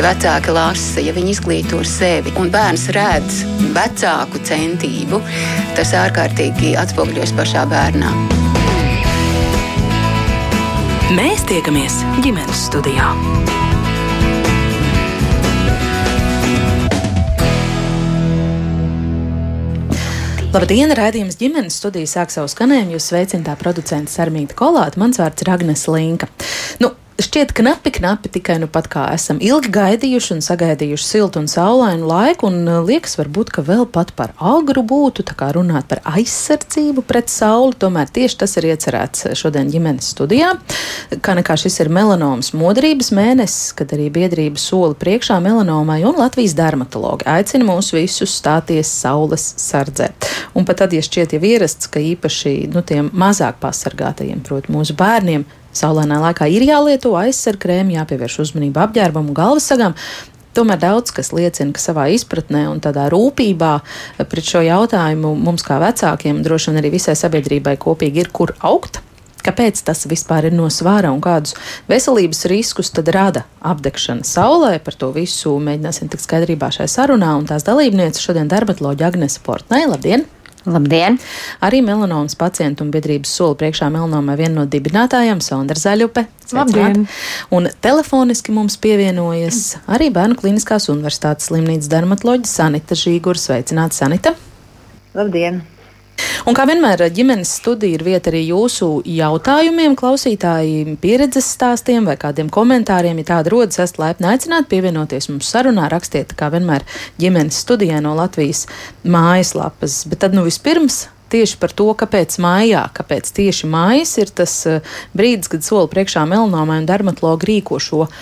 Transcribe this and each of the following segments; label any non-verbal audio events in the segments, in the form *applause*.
ja vecāki lasa, ja viņi izglīto sevi un bērns redz vecāku centību, tas ārkārtīgi atspoguļojas pašā bērnā. Mēs tiekamies ģimenes studijā. Labdien, rādījums ģimenes studijas sāk savu skanējumu. Jūs sveicināta producents Armīta Kolāta, mans vārds ir Agnes Linka. Nu, šķiet knapi, knapi tikai nu pat kā esam ilgi gaidījuši un sagaidījuši siltu un saulainu laiku, un uh, liekas, varbūt, ka vēl pat par agru būtu tā kā runāt par aizsardzību pret sauli. Tomēr tieši tas ir iecerēts šodien ģimenes studijā. Kā nekā šis ir melanomas modrības mēnesis, kad arī biedrība soli priekšā melanomai un Latvijas dermatologi aicina mūs visus stāties saules sardzē. Un pat tad, ja šķiet jau ierasts, ka īpaši nu, tiem mazāk pasargātajiem, proti, mūsu bērniem, Saulainā laikā ir jālieto aizsargkrēmi, jāpievērš uzmanība apģērbam un galvassagām. Tomēr daudz kas liecina, ka savā izpratnē un tādā rūpībā pret šo jautājumu mums, kā vecākiem, droši vien arī visai sabiedrībai kopīgi ir, kur augt. Kāpēc tas vispār ir no svāra un kādus veselības riskus tad rada apdegšana saulē? Par to visu mēģināsim tikt skaidrībā šajā sarunā. Un tās dalībnieces šodien dermatoloģija Agnese Portnē. Labdien! Labdien! Arī melanomas pacientu un biedrības soli priekšā melanomai viena no dibinātājām Sondra Zaļupe. Labdien! Un telefoniski mums pievienojas arī Bērnu Kliniskās universitātes slimnīcas dermatoloģija Sanita Žīgura. Sveicināta, Sanita! Labdien! Un kā vienmēr, ģimenes studija ir vieta arī jūsu jautājumiem, klausītāji, pieredzes stāstiem vai kādiem komentāriem. Ja tāda rodas, esat laipni aicināti pievienoties mums sarunā, rakstiet, kā vienmēr, ģimenes studijā no Latvijas mājaslapas. Bet tad nu vispirms tieši par to, kāpēc mājā, kāpēc tieši mājas ir tas uh, brīdis, kad soli priekšā melanomai un dermatologi rīko šo uh,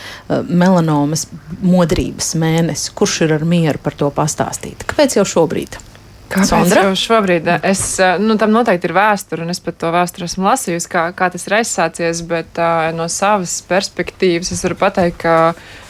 melanomas modrības mēnesi. Kurš ir ar mieru par to pastāstīt? Kāpēc jau šobrīd? Kāpēc jau šobrīd? Es, nu, tam noteikti ir vēsture, un es pat to vēsturi esmu lasījusi, kā, kā tas ir aizsācies, bet uh, no savas perspektīvas es varu pateikt, ka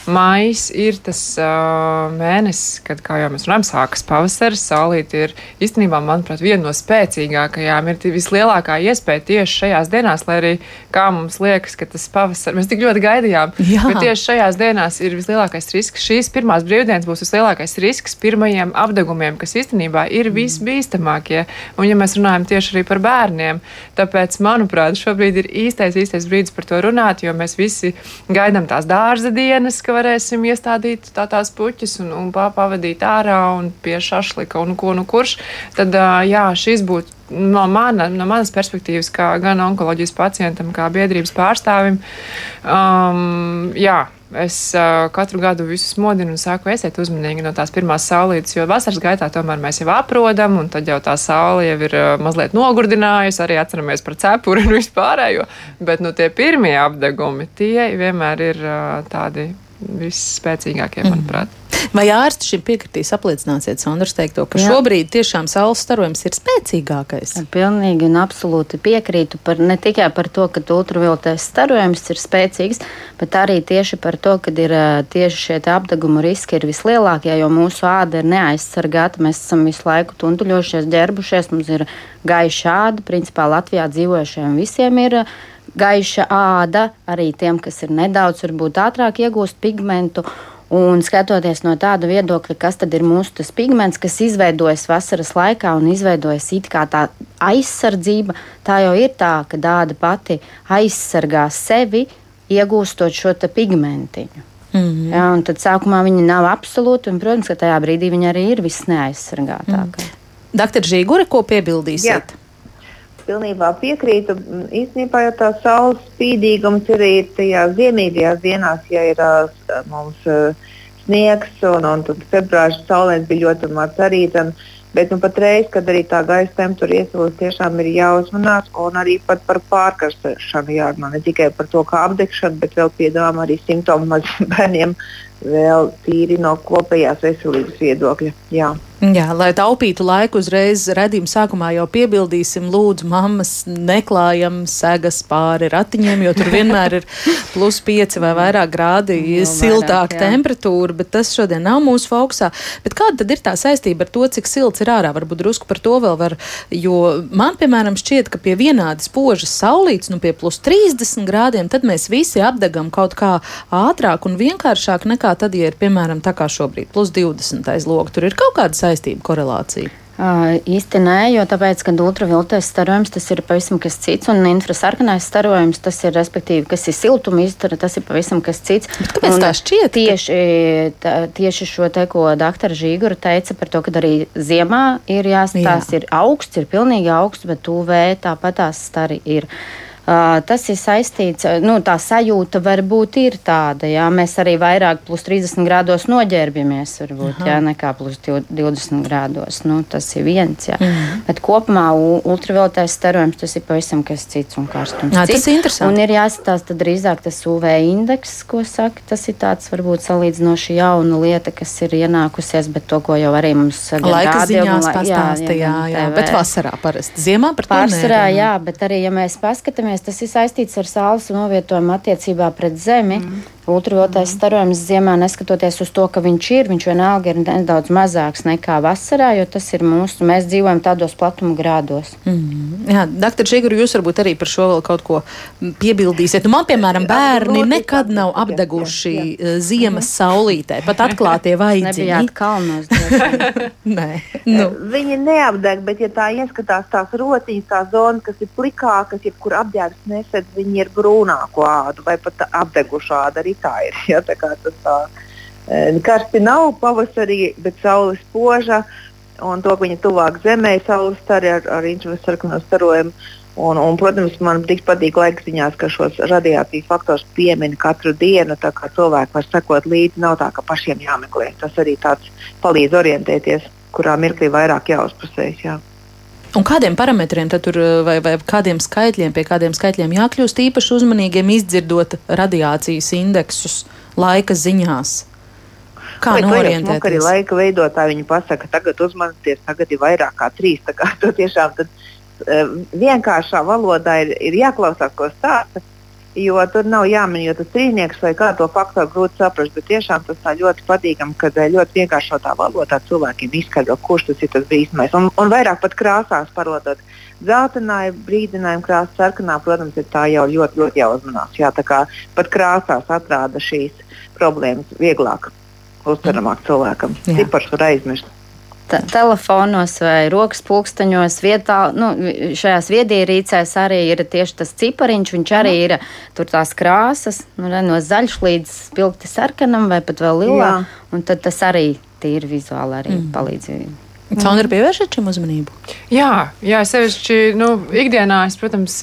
Maijs ir tas uh, mēnesis, kad, kā jau mēs runājam, sākas pavasaris. Saulīte ir īstenībā, manuprāt, viena no spēcīgākajām. Ir vislielākā iespēja tieši šajās dienās, lai arī kā mums liekas, ka tas pavasaris, mēs tik ļoti gaidījām. Jā. Bet tieši šajās dienās ir vislielākais risks. Šīs pirmās brīvdienas būs vislielākais risks pirmajiem apdegumiem, kas īstenībā ir mm. visbīstamākie. Un, ja mēs runājam tieši arī par bērniem, tāpēc, manuprāt, šobrīd ir īstais, īstais brīdis par to runāt, jo mēs visi gaidām tās dārza dienas, ka varēsim iestādīt tā tās puķis un, un pavadīt ārā un pie šašlika un ko nu kurš, tad jā, šis būtu no, mana, no manas perspektīvas, kā gan onkoloģijas pacientam, kā biedrības pārstāvim, um, jā, es uh, katru gadu visus modinu un saku, esiet uzmanīgi no tās pirmās saulītes, jo vasaras gaitā tomēr mēs jau aprodam, un tad jau tā saule jau ir uh, mazliet nogurdinājusi, arī atceramies par cepuri un vispārējo, bet nu, tie pirmie apdegumi, tie vienmēr ir uh, tādi visspēcīgākie, mhm. manuprāt. Vai ārsti šim piekritīs? Apliecināsiet Sondras teikto, ka Jā. šobrīd tiešām saules starojums ir spēcīgākais. Pilnīgi un absolūti piekrītu par, ne tikai par to, ka ultravioletais starojums ir spēcīgs, bet arī tieši par to, ka ir tieši šie apdeguma riski ir vislielākie, jo mūsu āda ir neaizsargāta. Mēs esam visu laiku tuntuļojušies, ģērbušies, mums ir gaiša āda. Principā Latvijā dzīvojušiem visiem ir gaiša āda, arī tiem, kas ir nedaudz, varbūt ātrāk iegūst pigmentu. Un skatoties no tāda viedokļa, kas tad ir mūsu pigments, kas izveidojas vasaras laikā un izveidojas it kā tā aizsardzība, tā jau ir tā, ka dāda pati aizsargā sevi, iegūstot šo pigmentiņu. Mm -hmm. ja, un tad sākumā viņa nav absolūta, un, protams, ka tajā brīdī viņa arī ir visneaizsargātākā. Mm. Doktor Žīgure, ko piebildīsiet? Jā pilnībā piekrītu. Īstenībā jau tā saules spīdīgums ir arī tajās ziemīgajās dienās, ja ir mums sniegs un, un februāra saulēns bija ļoti maz arī. Bet nu, patreiz, kad arī tā gaisa temperatūra iesūdzas, tiešām ir jāuzmanās un arī par pārkarstēšanu jārunā. Ne tikai par to, kā apdegšana, bet vēl piedāvājam arī simptomu maziem bērniem, vēl tīri no kopējās veselības viedokļa. Jā. Jā, lai taupītu laiku, uzreiz redzījuma sākumā jau piebildīsim, lūdzu, mammas neklājam segas pāri ratiņiem, jo tur vienmēr ir *laughs* plus 5 vai vairāk grādi no, siltāka vairāk, temperatūra, bet tas šodien nav mūsu fokusā. Bet kāda tad ir tā saistība ar to, cik silts ir ārā? Varbūt drusku par to vēl var, jo man, piemēram, šķiet, ka pie vienādi spožas saulītes, nu pie plus 30 grādiem, tad mēs visi apdegam kaut kā ātrāk un vienkāršāk nekā tad, ja ir, piemēram, tā kā šobrīd, plus 20 aiz logu. Tur ir kaut kāda saistība korelācija? Uh, īsti nē, jo tāpēc, ka ultravioletais starojums tas ir pavisam kas cits, un infrasarkanais starojums tas ir, respektīvi, kas ir siltuma izdara, tas ir pavisam kas cits. Bet kāpēc un tā šķiet? Tieši, tā, tieši šo te, ko doktora Žīgura teica par to, ka arī ziemā ir jāstāsta, Jā. ir augsts, ir pilnīgi augsts, bet UV tāpat tās stari ir. Uh, tas ir saistīts, nu, tā sajūta varbūt ir tāda, jā, mēs arī vairāk plus 30 grādos noģērbjamies, varbūt, Aha. jā, nekā plus 20 grādos. Nu, tas ir viens, jā. Mhm. Bet kopumā ultravioletais starojums tas ir pavisam kas cits un karstums. Jā, tas ir interesanti. Un ir jāskatās tad drīzāk tas UV indeks, ko saka, tas ir tāds varbūt salīdzinoši jauna lieta, kas ir ienākusies, bet to, ko jau arī mums laika ziņās pastāstīja, jā, jā, jā, bet vasarā parasti. Ziemā par to Pārsvarā, jā, bet arī, ja mēs paskatāmies, mēs, tas ir saistīts ar saules novietojumu attiecībā pret Zemi. Mm. Ultravioletais mm. starojums ziemā, neskatoties uz to, ka viņš ir, viņš vienalga ir nedaudz mazāks nekā vasarā, jo tas ir mūsu, mēs dzīvojam tādos platuma grādos. Mm. Jā, doktor Žigur, jūs varbūt arī par šo vēl kaut ko piebildīsiet. Nu, man, piemēram, bērni nekad nav apdeguši jā, jā. Eh, ziemas saulītē, pat atklātie *laughs* vaidziņi. Kalnos. *laughs* Nē, nu. Viņi neapdeg, bet ja tā ieskatās tās rociņas, tās zonas, kas ir plikākas, jebkur apģērbs nesedz, viņi ir brūnāko ādu vai pat apdegušu ādu arī tā ir. *laughs* Ja, tā tas tā, e, karsti nav pavasarī, bet saule spoža. Un to, viņa tuvāk zemē, saules stari ar, ar infrasarkano starojumu. Un, un, protams, man tik patīk laika ziņās, ka šos radiācijas faktors piemin katru dienu. Tā kā cilvēki var sekot līdzi, nav tā, ka pašiem jāmeklē. Tas arī palīdz orientēties, kurā mirklī vairāk jāuzpusējas. Jā. Un kādiem parametriem tur vai, vai kādiem skaitļiem, pie kādiem skaitļiem jākļūst īpaši uzmanīgiem, izdzirdot radiācijas indeksus laika ziņās? Kā norientēties? Arī laika veidotāji viņi pasaka, tagad uzmanieties, tagad ir vairāk kā trīs. Tā kā tiešām tad, uh, vienkāršā valodā ir, ir jāklausās, ko stāsta. Jo tur nav jāmin, jo tas trīnieks vai kā to faktoru grūti saprast. Bet tiešām tas tā ļoti patīkami, kad eh, ļoti vienkāršotā valodā cilvēkiem izskaidro, kurš tas ir tas brīsmais. Un, un vairāk pat krāsās parodot. Zeltainā brīdinājuma krāsa, sarkanā, protams, ir tā jau ļoti, ļoti jāuzmanās. Jā, tā kā pat krāsās atrāda šīs problēmas vieglāk uztveramāk cilvēkam. Cipars var aizmirst telefonos vai rokas pulksteņos, vietā, nu, šajās viedierīcēs arī ir tieši tas cipariņš. Viņš arī ir tur tās krāsas, nu, no zaļš līdz spilgti sarkanam vai pat vēl lilā. Un tad tas arī tīri vizuāli arī mm. palīdz Caunra mm. pievēršat šim uzmanību? Jā, jā sevišķi nu, ikdienā es, protams,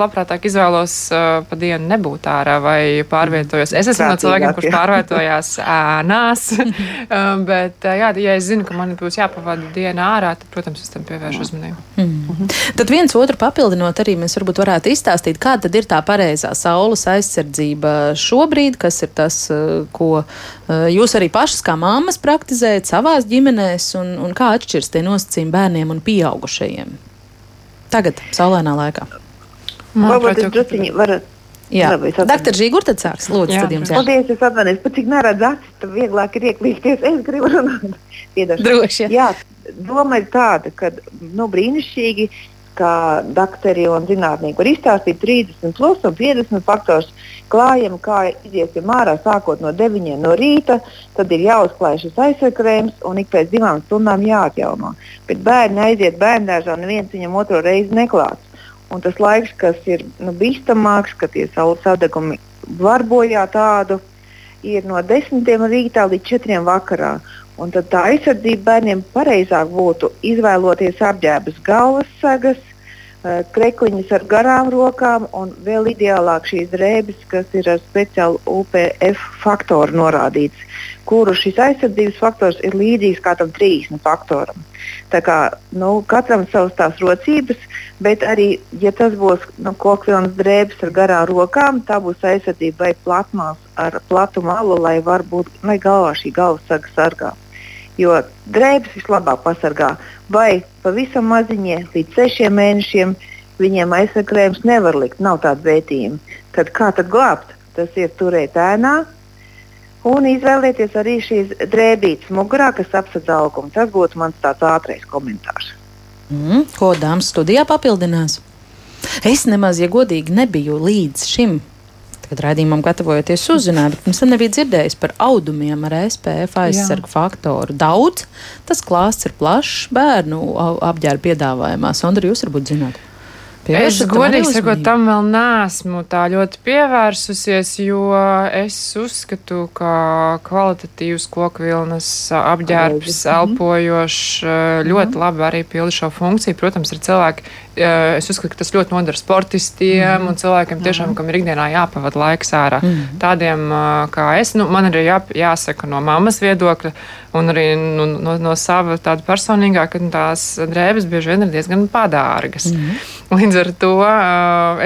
labprātāk izvēlos uh, pa dienu nebūt ārā vai pārvietojos. Es esmu no cilvēkiem, kurš pārvietojās ēnās, *laughs* um, bet uh, jā, ja es zinu, ka man būs jāpavada diena ārā, tad, protams, es tam pievēršu uzmanību. Mm -hmm. Tad viens otru papildinot arī mēs varbūt varētu izstāstīt, kāda tad ir tā pareizā saules aizsardzība šobrīd, kas ir tas, ko jūs arī pašas kā māmas praktizējat savās ģimenēs un, un kā atšķiras tie nosacījumi bērniem un pieaugušajiem? Tagad, saulēnā laikā. Varbūt es druskuļi varu. Jā, doktor Žīgur, tad sāks. Lūdzu, jā, tad jums jā. Paldies, es atvainojos, pat cik neredz acis, tad vieglāk ir ieklīsties. Es gribu runāt. Droši. Jā, doma ir tāda, ka, nu, brīnišķīgi kā doktori un zinātnieki var izstāstīt 30 plus un 50 faktors klājam, kā iziesim ārā sākot no 9 no rīta, tad ir jāuzklāj šis aizsargkrēms un ik pēc divām stundām jāatjauno. Bet bērni aiziet bērngārzā, neviens viņam otro reizi neklāts. Un tas laiks, kas ir nu, bīstamāks, ka tie saules sadegumi var bojāt tādu, ir no 10 rītā līdz 4 vakarā. Un tad tā aizsardzība bērniem pareizāk būtu izvēloties apģērbus galvas sagas, eh, krekliņus ar garām rokām un vēl ideālāk šīs drēbes, kas ir ar speciālu UPF faktoru norādīts, kuru šis aizsardzības faktors ir līdzīgs kādam 30 faktoram. Tā kā nu, katram savas tās rocības, bet arī, ja tas būs nu, kokvilnas drēbes ar garām rokām, tā būs aizsardzība vai platmās ar platu malu, lai būt, lai galvā šī galvas saga sargā. Jo drēbes vislabāk pasargā vai pavisam maziņie, līdz sešiem mēnešiem. Viņiem aizsargājums nevar likt, nav tāda vērtījuma. Tad kā tad glābt? Tas ir turēt ēnā, un izvēlēties arī šīs drēbītes mugurā, kas apsedz augumu. Tas būtu mans tāds ātrais komentārs. Mm, ko dāmas studijā papildinās? Es nemaz, ja godīgi, nebiju līdz šim kad raidījumam gatavojoties uzzināju, bet pirms tam nebija dzirdējis par audumiem ar SPF aizsargu faktoru. Daudz tas klāsts ir plašs bērnu apģērba piedāvājumā. Sondra, jūs varbūt zināt. Es godīgi sakot, tam vēl neesmu tā ļoti pievērsusies, jo es uzskatu, ka kvalitatīvs koku vilnas apģērbs, mhm. elpojošs, ļoti labi arī pilda šo funkciju. Protams, ir cilvēki, es uzskatu, ka tas ļoti nodara sportistiem mm. un cilvēkiem tiešām, mm. kam ir ikdienā jāpavada laiks ārā. Mm. Tādiem kā es, nu, man arī jā, jāsaka no mammas viedokļa un arī nu, no, no sava tāda personīgā, ka tās drēbes bieži vien ir diezgan padārgas. Mm. Līdz ar to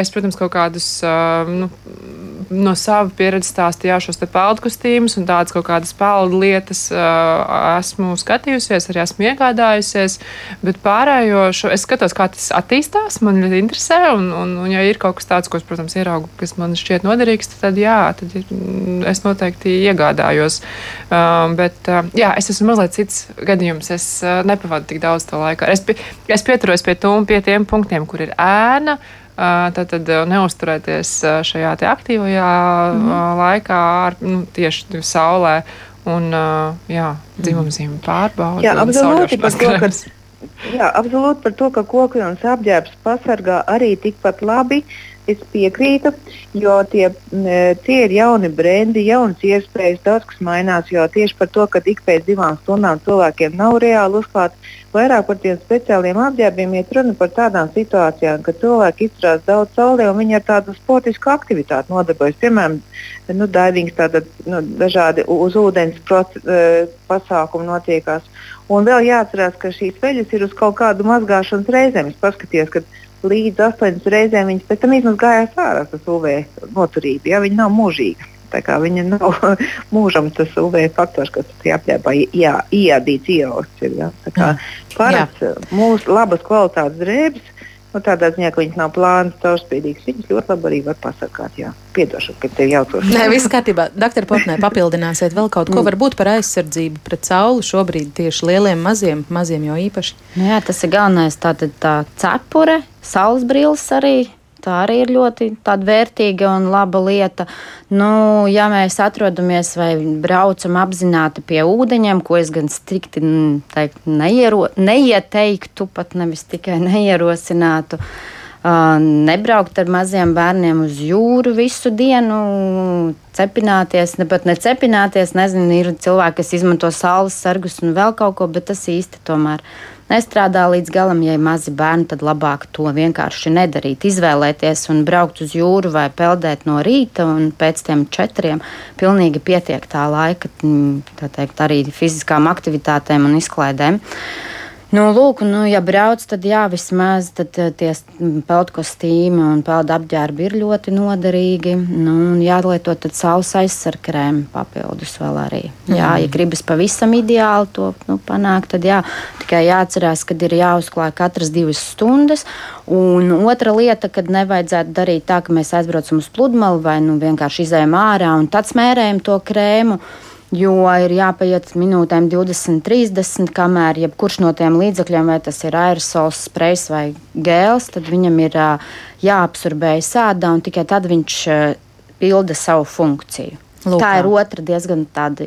es, protams, kaut kādus nu, no sava pieredzes stāstīju šos peldu kostīmus un tādas kaut kādas peldu lietas uh, esmu skatījusies, arī esmu iegādājusies. Bet pārējo šo es skatos, kā tas attīstās. Man ļoti interesē, un, un, un ja ir kaut kas tāds, ko es, protams, ieraugu, kas man šķiet noderīgs, tad jā, tad ir, es noteikti iegādājos. Uh, bet uh, jā, es esmu mazliet cits gadījums. Es uh, nepavadu tik daudz to laiku. Es, es pieturos pie, tūm, pie tiem punktiem, kur ir ēna. Uh, tad, tad neusturēties šajā aktīvajā mm. laikā, ar, nu, tieši saulē. Un, jā, dzimumzīme pārbauda. *laughs* Jā, absolūti par to, ka, jā, absolūti par to, ka koku un apģērbs pasargā arī tikpat labi. Es piekrītu, jo tie, tie ir jauni brendi, jaunas iespējas, daudz kas mainās. Jo tieši par to, ka ik pēc divām stundām cilvēkiem nav reāli uzklāt Vairāk par tiem speciāliem apģērbiem iet runa par tādām situācijām, kad cilvēki izturās daudz saulē un viņi ar tādu sportisku aktivitāti nodarbojas. Piemēram, nu, divings, tātad, nu, dažādi uz ūdens proc, uh, pasākumi notiekās. Un vēl jāatcerās, ka šīs veļas ir uz kaut kādu mazgāšanas reizēm. Es paskatījos, ka līdz astoņas reizēm viņas pēc tam izmazgājās ārā, tas UV noturība. Ja? Viņa nav mūžīga. Viņa nav *laughs* mūžam tas UV faktors, kas tajā apģērbā ieausts. Ir, ja? Parasti mūsu labas kvalitātes drēbes, nu, tādā ziņā, ka viņas nav plānas, caurspīdīgas, viņas ļoti labi arī var pasargāt. Jā. Piedošanu, ka tev jaucos. Nē, viss kārtībā. Doktor Potnē, papildināsiet vēl kaut ko, mm. varbūt par aizsardzību pret sauli šobrīd tieši lieliem, maziem, maziem jau īpaši. Nu, jā, tas ir galvenais, tātad tā cepure, saules brilles arī Tā arī ir ļoti vērtīga un laba lieta. Nu, ja mēs atrodamies vai braucam apzināti pie ūdeņiem, ko es gan strikti teikt, neiero, neieteiktu, pat nevis tikai *laughs* neierosinātu. Uh, nebraukt ar maziem bērniem uz jūru visu dienu, cepināties, ne pat necepināties. Nezinu, ir cilvēki, kas izmanto saules sargus un vēl kaut ko, bet tas īsti tomēr nestrādā līdz galam. Ja ir mazi bērni, tad labāk to vienkārši nedarīt. Izvēlēties un braukt uz jūru vai peldēt no rīta, un pēc tam četriem pilnīgi pietiek tā laika, tā teikt, arī fiziskām aktivitātēm un izklaidēm. Nu, lūk, nu, ja brauc, tad jā, vismaz tad, eh, tie peldkostīmi un peldu apģērbi ir ļoti noderīgi. Nu, jālieto tad saules aizsarkrēm papildus vēl arī. Jā, mm. ja gribas pavisam ideāli to nu, panākt, tad jā, tikai jāatcerās, ka ir jāuzklāj katras divas stundas. Un otra lieta, kad nevajadzētu darīt tā, ka mēs aizbraucam uz pludmali vai nu, vienkārši izējām ārā un tad smērējam to krēmu jo ir jāpaiet minūtēm 20, 30, kamēr jebkurš no tiem līdzekļiem, vai tas ir aerosols, sprejs vai gēls, tad viņam ir jāabsorbējas ādā un tikai tad viņš pilda savu funkciju. Lūkā. Tā ir otra diezgan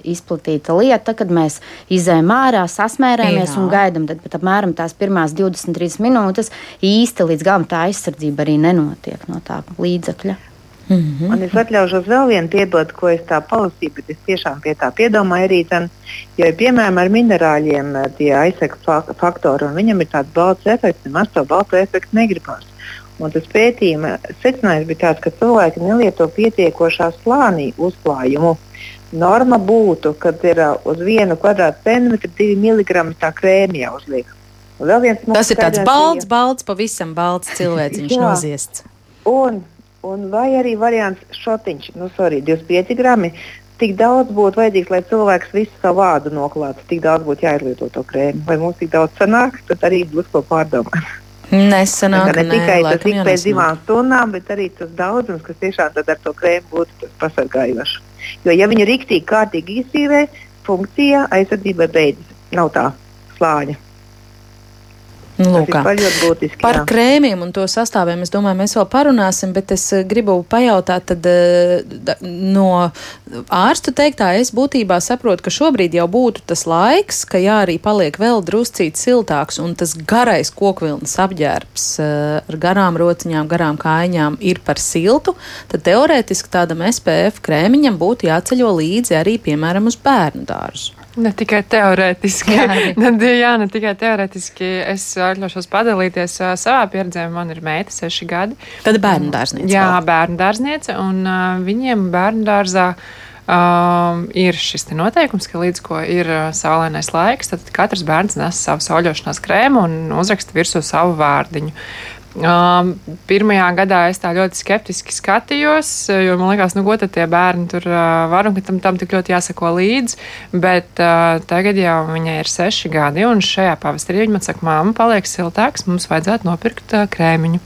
izplatīta lieta, kad mēs izējām ārā, sasmērējamies Jā. un gaidām. Tad pat apmēram tās pirmās 23 minūtes īsti līdz galam tā aizsardzība arī nenotiek no tā līdzekļa. Mm -hmm. Un es atļaušos vēl vienu piedot, ko es tā palasīju, bet es tiešām pie tā piedomāju arī. Ten, jo, piemēram, ar minerāļiem eh, tie aizsaka faktori, un viņam ir tāds balts efekts, nemaz to balto efektu negribas. Un tas pētījuma secinājums bija tāds, ka cilvēki nelieto pietiekošā slānī uzklājumu. Norma būtu, kad ir uh, uz vienu kvadrātcentimetru 2 mg tā krēmija jāuzliek. Tas ir tāds balts, balts, pavisam balts cilvēciņš noziests. Un Un vai arī variants šotiņš, nu, sorry, 25 grami. tik daudz būtu vajadzīgs, lai cilvēks visu savu vārdu noklātu, tik daudz būtu jāizlieto to krēmu. Vai mums tik daudz sanāk, tad arī būs ko pārdomāt. Nesanāk, ne tikai nē, tas ik pēc divām stundām, bet arī tas daudzums, kas tiešām ar to krēmu būtu pasargājošs. Jo, ja viņi riktīgi, kārtīgi izdzīvē, funkcija aizsardzībai beidzas. Nav tā slāņa. Nu, būtiski, par jā. krēmiem un to sastāviem es domāju, mēs vēl parunāsim, bet es eh, gribu pajautāt, tad eh, no ārstu teiktā es būtībā saprotu, ka šobrīd jau būtu tas laiks, ka jā, arī paliek vēl druscīt siltāks un tas garais kokvilnas apģērbs eh, ar garām rociņām, garām kājām ir par siltu, tad teorētiski tādam SPF krēmiņam būtu jāceļo līdzi arī, piemēram, uz bērnu dārzu. Ne tikai teorētiski. Jā, jā, ne tikai teorētiski. Es atļaušos padalīties uh, savā pieredzē. Man ir meita, seši gadi. Tad bērnu dārzniece. Jā, bērnu dārzniece. Un uh, viņiem bērnu dārzā. Um, ir šis noteikums, ka līdz ko ir uh, saulainais laiks, tad katrs bērns nes savu sauļošanās krēmu un uzraksta virsū savu vārdiņu. Um, pirmajā gadā es tā ļoti skeptiski skatījos, jo man liekas, nu, ko tad tie bērni tur uh, var un ka tam, tam tik ļoti jāsako līdzi. Bet uh, tagad jau viņai ir seši gadi, un šajā pavasarī viņa man saka, māma, paliek siltāks, mums vajadzētu nopirkt uh, krēmiņu.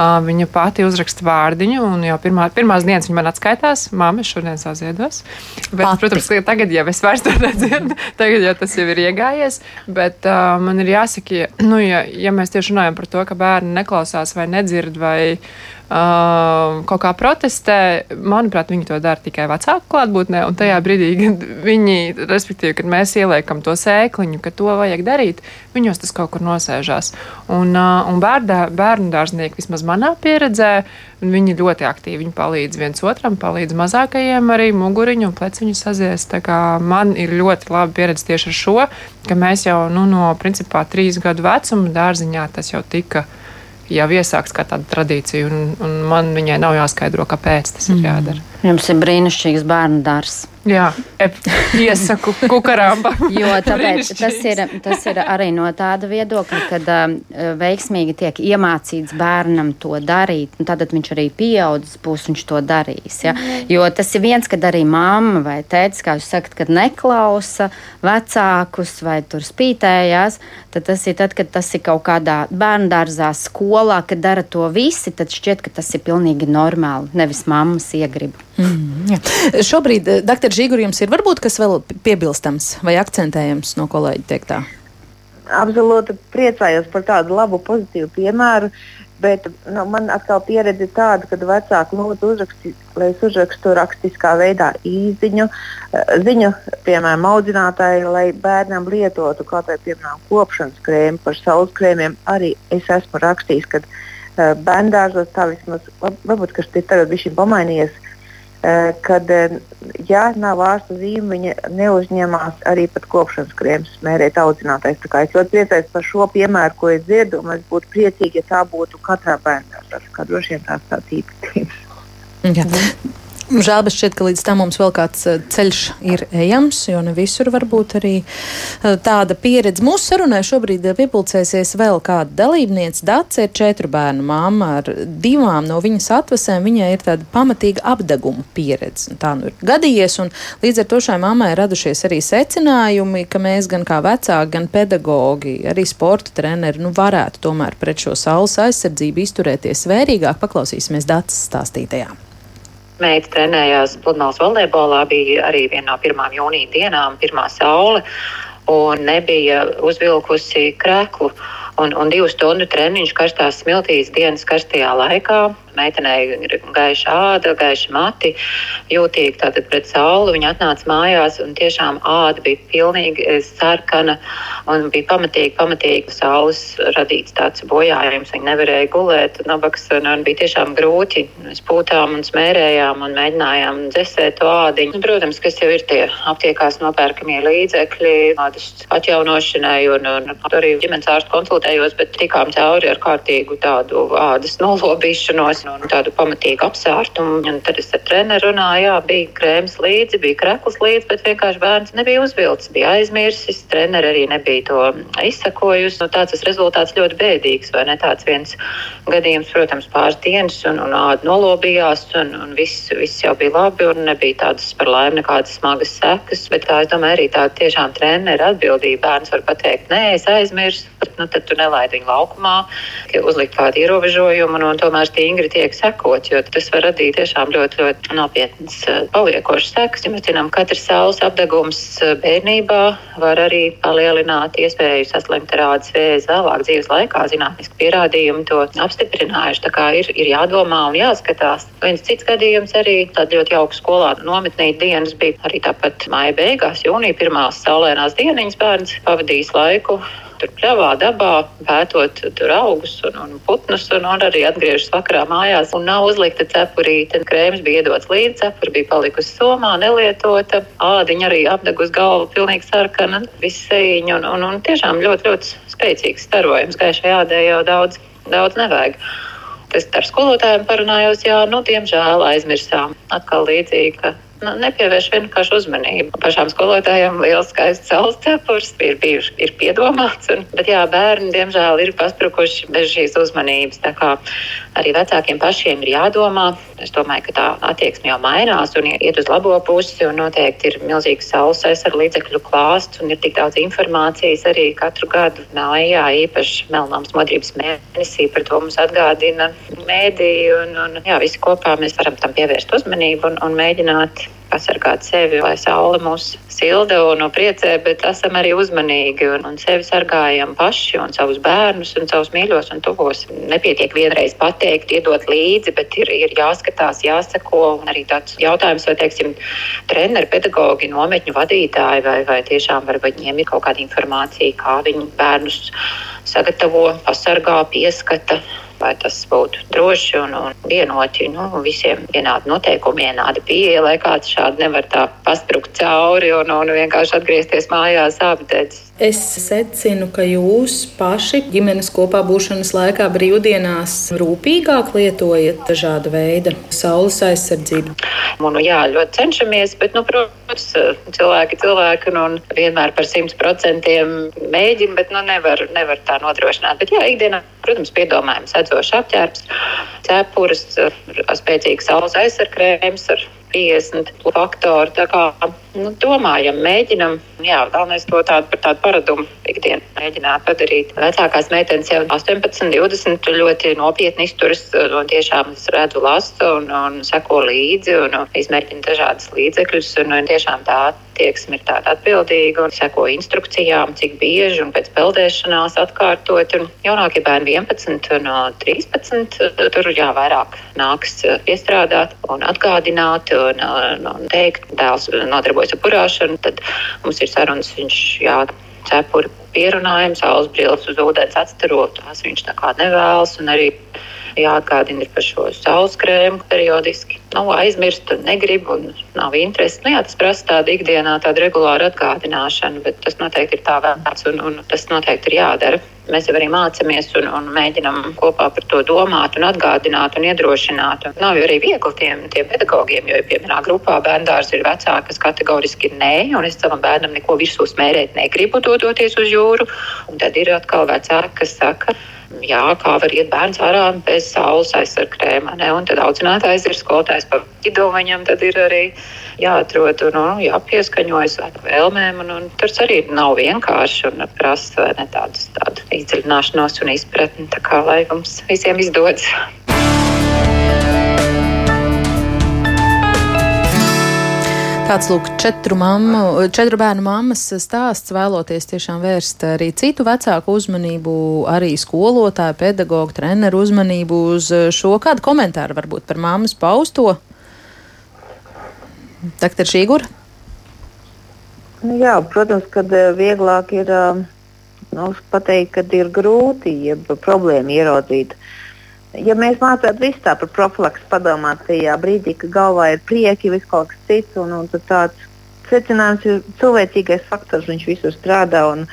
Viņa pati uzraksta vārdiņu, un jau pirmā, pirmās dienas viņa man atskaitās, māma, es šodien saziedos. Bet, pati. protams, tagad jau es vairs to nedzirdu, *laughs* tagad jau tas jau ir iegājies. Bet uh, man ir jāsaka, ja, nu, ja, ja mēs tieši runājam par to, ka bērni neklausās vai nedzird vai uh, kaut kā protestē, manuprāt, viņi to dara tikai vecāku klātbūtnē. Un tajā brīdī, kad viņi, respektīvi, kad mēs ieliekam to sēkliņu, ka to vajag darīt, viņos tas kaut kur nosēžās. Un, un bērdā, bērnu dārznieki, vismaz manā pieredzē, viņi ļoti aktīvi viņi palīdz viens otram, palīdz mazākajiem arī muguriņu un pleciņu saziest. Man ir ļoti laba pieredze tieši ar šo, ka mēs jau nu, no principā trīs gadu vecuma dārziņā tas jau tika jau iesākts kā tāda tradīcija, un, un man viņai nav jāskaidro, kāpēc tas ir mm. jādara. Jums ir brīnišķīgs bērnu dārzs. Jā, iesaku kukurāmba. *laughs* jo tāpēc tas ir, tas ir arī no tāda viedokļa, kad uh, veiksmīgi tiek iemācīts bērnam to darīt, un tad viņš arī pieaudzis būs, viņš to darīs. Ja? Jo tas ir viens, kad arī mamma vai tētis, kā jūs sakat, kad neklausa vecākus vai tur spītējās, tad tas ir tad, kad tas ir kaut kādā bērnu dārzā, skolā, kad dara to visi, tad šķiet, ka tas ir pilnīgi normāli, nevis mammas iegribu. Mm, jā. Šobrīd, eh, doktor Žīgur, jums ir varbūt kas vēl piebilstams vai akcentējams no kolēģa teiktā? Absolūti priecājos par tādu labu, pozitīvu piemēru. Bet nu, man atkal pieredze tāda, ka vecāki lūdzu uzrakstīt, lai es uzrakstu rakstiskā veidā īziņu, eh, ziņu, piemēram, audzinātāju, lai bērnam lietotu kaut vai, piemēram, kopšanas krēmu par saules krēmiem. Arī es esmu rakstījis, ka uh, bērndārzos tā vismaz, varbūt, ka tas tagad ir pamainījies, uh, Eh, kad, eh, ja nav ārsta zīme, viņa neuzņemās arī pat kopšanas krēmus smērēt audzinātais. Es ļoti priecājos par šo piemēru, ko es dzirdu, un es būtu priecīgi, ja tā būtu katrā bērnā. Tas droši vien tās tāds īpašības. Ja. Žēl, bet šķiet, ka līdz tam mums vēl kāds eh, ceļš ir ejams, jo ne visur var būt arī eh, tāda pieredze. Mūsu sarunai šobrīd eh, piepulcēsies vēl kāda dalībniece. Dace ir četru bērnu māma ar divām no viņas atvasēm. Viņai ir tāda pamatīga apdeguma pieredze. Tā nu ir gadījies, un līdz ar to šai mammai radušies arī secinājumi, ka mēs gan kā vecāki, gan pedagogi, arī sporta treneri, nu varētu tomēr pret šo saules aizsardzību izturēties vērīgāk. Paklausīsimies Daces stāstītajām. Meita trenējās pludmales volejbolā, bija arī viena no pirmām jūnija dienām, pirmā saule, un nebija uzvilkusi krēklu. Un, un divu stundu treniņš karstās smiltīs dienas karstajā laikā meitenei ir gaiša āda, gaiša mati, jūtīga tātad pret sauli. Viņa atnāca mājās un tiešām āda bija pilnīgi eh, sarkana un bija pamatīgi, pamatīgi saules radīts tāds bojājums. Viņa nevarēja gulēt, nabaks, un, un bija tiešām grūti. Mēs pūtām un smērējām un mēģinājām dzesēt to ādiņu. Protams, kas jau ir tie aptiekās nopērkamie līdzekļi, ādas atjaunošanai un, un arī ģimenes ārstu konsultējos, bet tikām cauri ar kārtīgu tādu ādas nolobīšanos mājās un tādu pamatīgu apsārtumu. Un tad es ar treneru runāju, jā, bija krēms līdzi, bija krekls līdzi, bet vienkārši bērns nebija uzvilcis, bija aizmirsis. Treneri arī nebija to izsakojusi. Nu, tāds tas rezultāts ļoti bēdīgs, vai ne? Tāds viens gadījums, protams, pāris dienas un, un āda nolobījās un, un viss, viss jau bija labi un nebija tādas par laimi nekādas smagas sekas. Bet tā, es domāju, arī tā tiešām trenera atbildība. Bērns var pateikt, nē, es aizmirsu, bet nu, tad tu nelaidi viņu laukumā, uzlikt kādu ierobežojumu un, un tomēr stingri tiek sekot, jo tas var radīt tiešām ļoti, ļoti nopietnas eh, paliekošas sekas. Ja mēs zinām, ka katrs saules apdegums eh, bērnībā var arī palielināt iespēju saslimt ar ādas vēzi vēlāk dzīves laikā. Zinātniski pierādījumi to apstiprinājuši. Tā kā ir, ir jādomā un jāskatās. Viens cits gadījums arī tāda ļoti jauka skolā nometnīt dienas bija arī tāpat māja beigās, jūnija pirmās saulēnās dieniņas bērns pavadījis laiku tur pļavā, dabā, pētot tur augus un, un putnus, un, un arī atgriežas vakarā mājās. Un nav uzlikta cepurīte. Krēms bija iedots līdzi, cepura bija palikusi somā, nelietota. Ādiņa arī apdegus galvu, pilnīgi sarkana, viss sēņi un, un, un tiešām ļoti, ļoti spēcīgs starojums. Gaišai ādai jau daudz, daudz nevajag. Es ar skolotājiem parunājos, jā, nu, diemžēl aizmirsām. Atkal līdzīgi, ka nu, nepievērš vienkārši uzmanību. Pašām skolotājiem liels skaists saules cepurs ir, bijuši, ir piedomāts, un, bet jā, bērni diemžēl ir pasprukuši bez šīs uzmanības. Tā kā arī vecākiem pašiem ir jādomā. Es domāju, ka tā attieksme jau mainās un iet uz labo pusi, un noteikti ir milzīgs saules aizsardzību līdzekļu klāsts, un ir tik daudz informācijas arī katru gadu. Mājā īpaši melnāms modrības mēnesī par to mums atgādina mēdī, un, un jā, visi kopā mēs varam tam pievērst uzmanību un, un mēģināt pasargāt sevi, lai saule mūs silda un priecē, bet esam arī uzmanīgi un, un sevi sargājam paši un savus bērnus un savus mīļos un tuvos. Nepietiek vienreiz pateikt, iedot līdzi, bet ir, ir jāskatās, jāsako. Un arī tāds jautājums, vai, teiksim, treneri, pedagogi, nometņu vadītāji, vai, vai tiešām var, viņiem ir kaut kāda informācija, kā viņi bērnus sagatavo, pasargā, pieskata lai tas būtu droši un, un vienoti. Nu, visiem vienādi noteikumi, vienāda pieeja, lai kāds šādi nevar tā pasprukt cauri un, un vienkārši atgriezties mājās apdedzis. Es secinu, ka jūs paši ģimenes kopā būšanas laikā brīvdienās rūpīgāk lietojat dažāda veida saules aizsardzību. Un, nu, jā, ļoti cenšamies, bet, nu, protams, cilvēki cilvēki un vienmēr par simt procentiem mēģina, bet nu, nevar, nevar tā nodrošināt. Bet, jā, ikdienā, protams, piedomājums, edzošs apģērbs, cepures, spēcīgs saules aizsargkrēms ar 50 faktoru. Tā kā nu, domājam, mēģinam, jā, galvenais to tādu par tādu paradumu ikdienu mēģināt padarīt. Vecākās meitenes jau 18, 20 ļoti nopietni izturas un tiešām es redzu lasu un, un seko līdzi un, un izmēģinu dažādas līdzekļus un, un tiešām tā attieksme ir tāda atbildīga un seko instrukcijām, cik bieži un pēc peldēšanās atkārtot. Un jaunākie bērni 11 un 13 tur jā, vairāk nāks piestrādāt un atgādināt un, un, un teikt, dēls nodarbojas ar purāšanu, tad mums ir sarunas, viņš jā, cepuri pierunājums, saules brilles uz ūdens atstarot, tās viņš tā kā nevēlas un arī jāatgādina par šo saules krēmu periodiski. Nav aizmirst, negrib un nav interesi. Nu, jā, tas prasa tādu ikdienā, tādu regulāru atgādināšanu, bet tas noteikti ir tā vērts un, un tas noteikti ir jādara. Mēs jau arī mācāmies un, un mēģinām kopā par to domāt, un atgādināt un iedrošināt. Un nav jau arī viegli tiem, tiem pedagogiem, jo, piemēram, grupā bērns ir vecāks, kas kategoriski ir nē, un es savam bērnam neko virsū smērēt negribu dodoties uz jūru. Un tad ir atkal vecāki, kas saka, jā, kā var iet bērns ārā bez saules aizsargkrēma. Un tad audzinātājs ir skolotājs pa vidu, viņam tad ir arī jāatrod un nu, jāpieskaņojas vēlmēm. Un, un tas arī nav vienkārši un prasa ne tādu, tādu izdziļināšanos un izpratni. Tā kā lai mums visiem izdodas. Tāds lūk, četru, mammu, četru bērnu mammas stāsts vēloties tiešām vērst arī citu vecāku uzmanību, arī skolotāju, pedagoģu, treneru uzmanību uz šo. Kādu komentāru varbūt par mammas pausto? Doktor Šīgur? Nu, jā, protams, ka eh, vieglāk ir eh, nu, pateikt, ka ir grūti, ja problēma ieraudzīt. Uh, Ja mēs mācātu visu tā par profilaksu padomāt tajā brīdī, kad galvā ir prieki, viss kaut kas cits, un, un tāds secinājums ir cilvēcīgais faktors, viņš visur strādā. Un,